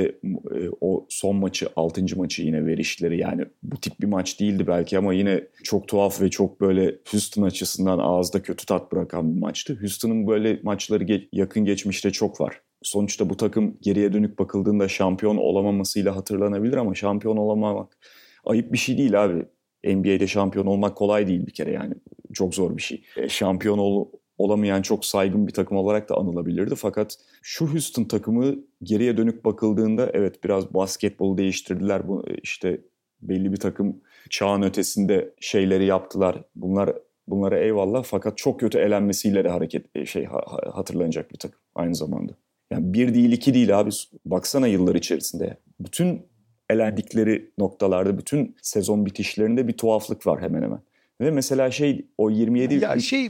e, o son maçı, 6. maçı yine verişleri yani bu tip bir maç değildi belki ama yine çok tuhaf ve çok böyle Houston açısından ağızda kötü tat bırakan bir maçtı. Houston'ın böyle maçları ge- yakın geçmişte çok var. Sonuçta bu takım geriye dönük bakıldığında şampiyon olamamasıyla hatırlanabilir ama şampiyon olamamak ayıp bir şey değil abi. NBA'de şampiyon olmak kolay değil bir kere yani çok zor bir şey. E, şampiyon ol, olamayan çok saygın bir takım olarak da anılabilirdi. Fakat şu Houston takımı geriye dönük bakıldığında evet biraz basketbolu değiştirdiler. Bu işte belli bir takım çağın ötesinde şeyleri yaptılar. Bunlar bunlara eyvallah fakat çok kötü elenmesiyle de hareket e, şey hatırlanacak bir takım aynı zamanda. Yani bir değil iki değil abi. Baksana yıllar içerisinde. Bütün elendikleri noktalarda, bütün sezon bitişlerinde bir tuhaflık var hemen hemen. Ve mesela şey o 27 ya şey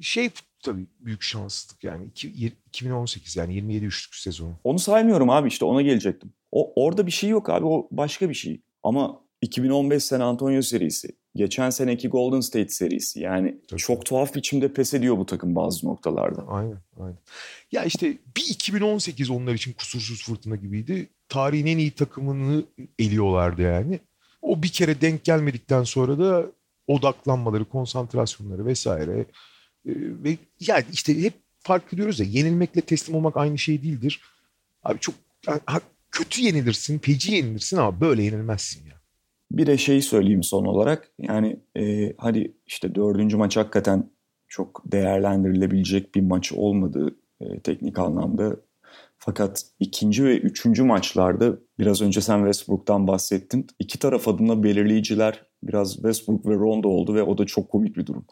şey tabii büyük şanssızlık yani 2018 yani 27 üçlük sezonu. Onu saymıyorum abi işte ona gelecektim. O orada bir şey yok abi o başka bir şey. Ama 2015 San Antonio serisi, geçen seneki Golden State serisi yani Tabii. çok tuhaf biçimde pes ediyor bu takım bazı noktalarda. Aynen, aynen. Ya işte bir 2018 onlar için kusursuz fırtına gibiydi. Tarihin en iyi takımını eliyorlardı yani. O bir kere denk gelmedikten sonra da odaklanmaları, konsantrasyonları vesaire ve yani işte hep fark ediyoruz ya yenilmekle teslim olmak aynı şey değildir. Abi çok yani, kötü yenilirsin, feci yenilirsin ama böyle yenilmezsin ya. Bir de şeyi söyleyeyim son olarak. Yani e, hadi işte dördüncü maç hakikaten çok değerlendirilebilecek bir maç olmadı e, teknik anlamda. Fakat ikinci ve üçüncü maçlarda biraz önce sen Westbrook'tan bahsettin. İki taraf adına belirleyiciler biraz Westbrook ve Rondo oldu ve o da çok komik bir durum.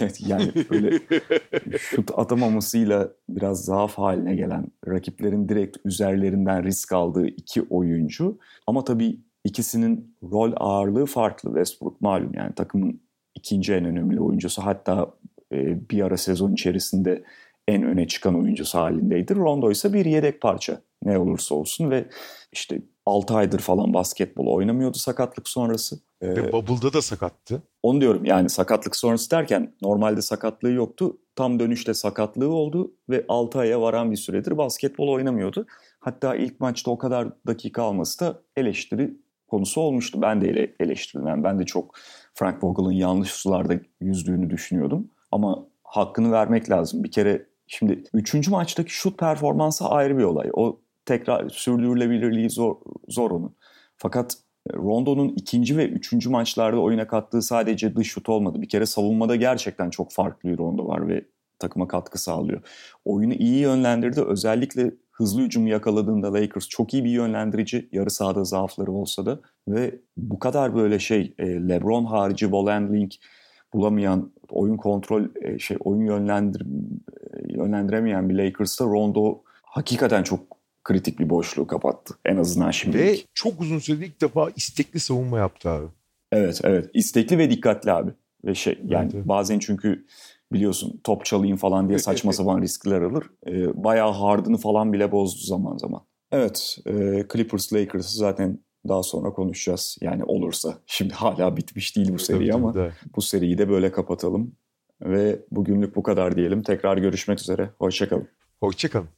yani böyle şut atamamasıyla biraz zaaf haline gelen rakiplerin direkt üzerlerinden risk aldığı iki oyuncu. Ama tabii ikisinin rol ağırlığı farklı. Westbrook malum yani takımın ikinci en önemli oyuncusu. Hatta e, bir ara sezon içerisinde en öne çıkan oyuncusu halindeydi. Rondo ise bir yedek parça ne olursa olsun ve işte 6 aydır falan basketbol oynamıyordu sakatlık sonrası. Ee, ve Bubble'da da sakattı. Onu diyorum yani sakatlık sonrası derken normalde sakatlığı yoktu. Tam dönüşte sakatlığı oldu ve 6 aya varan bir süredir basketbol oynamıyordu. Hatta ilk maçta o kadar dakika alması da eleştiri konusu olmuştu. Ben de eleştirdim. Yani ben de çok Frank Vogel'ın yanlış sularda yüzdüğünü düşünüyordum. Ama hakkını vermek lazım. Bir kere şimdi 3. maçtaki şut performansı ayrı bir olay. O tekrar sürdürülebilirliği zor, zor onun. Fakat e, Rondo'nun ikinci ve üçüncü maçlarda oyuna kattığı sadece dış şut olmadı. Bir kere savunmada gerçekten çok farklı bir Rondo var ve takıma katkı sağlıyor. Oyunu iyi yönlendirdi. Özellikle hızlı hücumu yakaladığında Lakers çok iyi bir yönlendirici. Yarı sahada zaafları olsa da ve bu kadar böyle şey e, LeBron harici ball handling bulamayan, oyun kontrol e, şey oyun yönlendir yönlendiremeyen bir Lakers'ta Rondo hakikaten çok kritik bir boşluğu kapattı. En azından şimdi. Ve çok uzun süredir ilk defa istekli savunma yaptı abi. Evet evet istekli ve dikkatli abi. Ve şey yani evet, bazen çünkü biliyorsun top çalayım falan diye saçma sapan riskler alır. Ee, bayağı hardını falan bile bozdu zaman zaman. Evet e, Clippers Lakers'ı zaten daha sonra konuşacağız. Yani olursa. Şimdi hala bitmiş değil bu seri tabii, ama tabii. bu seriyi de böyle kapatalım. Ve bugünlük bu kadar diyelim. Tekrar görüşmek üzere. Hoşçakalın. Hoşçakalın.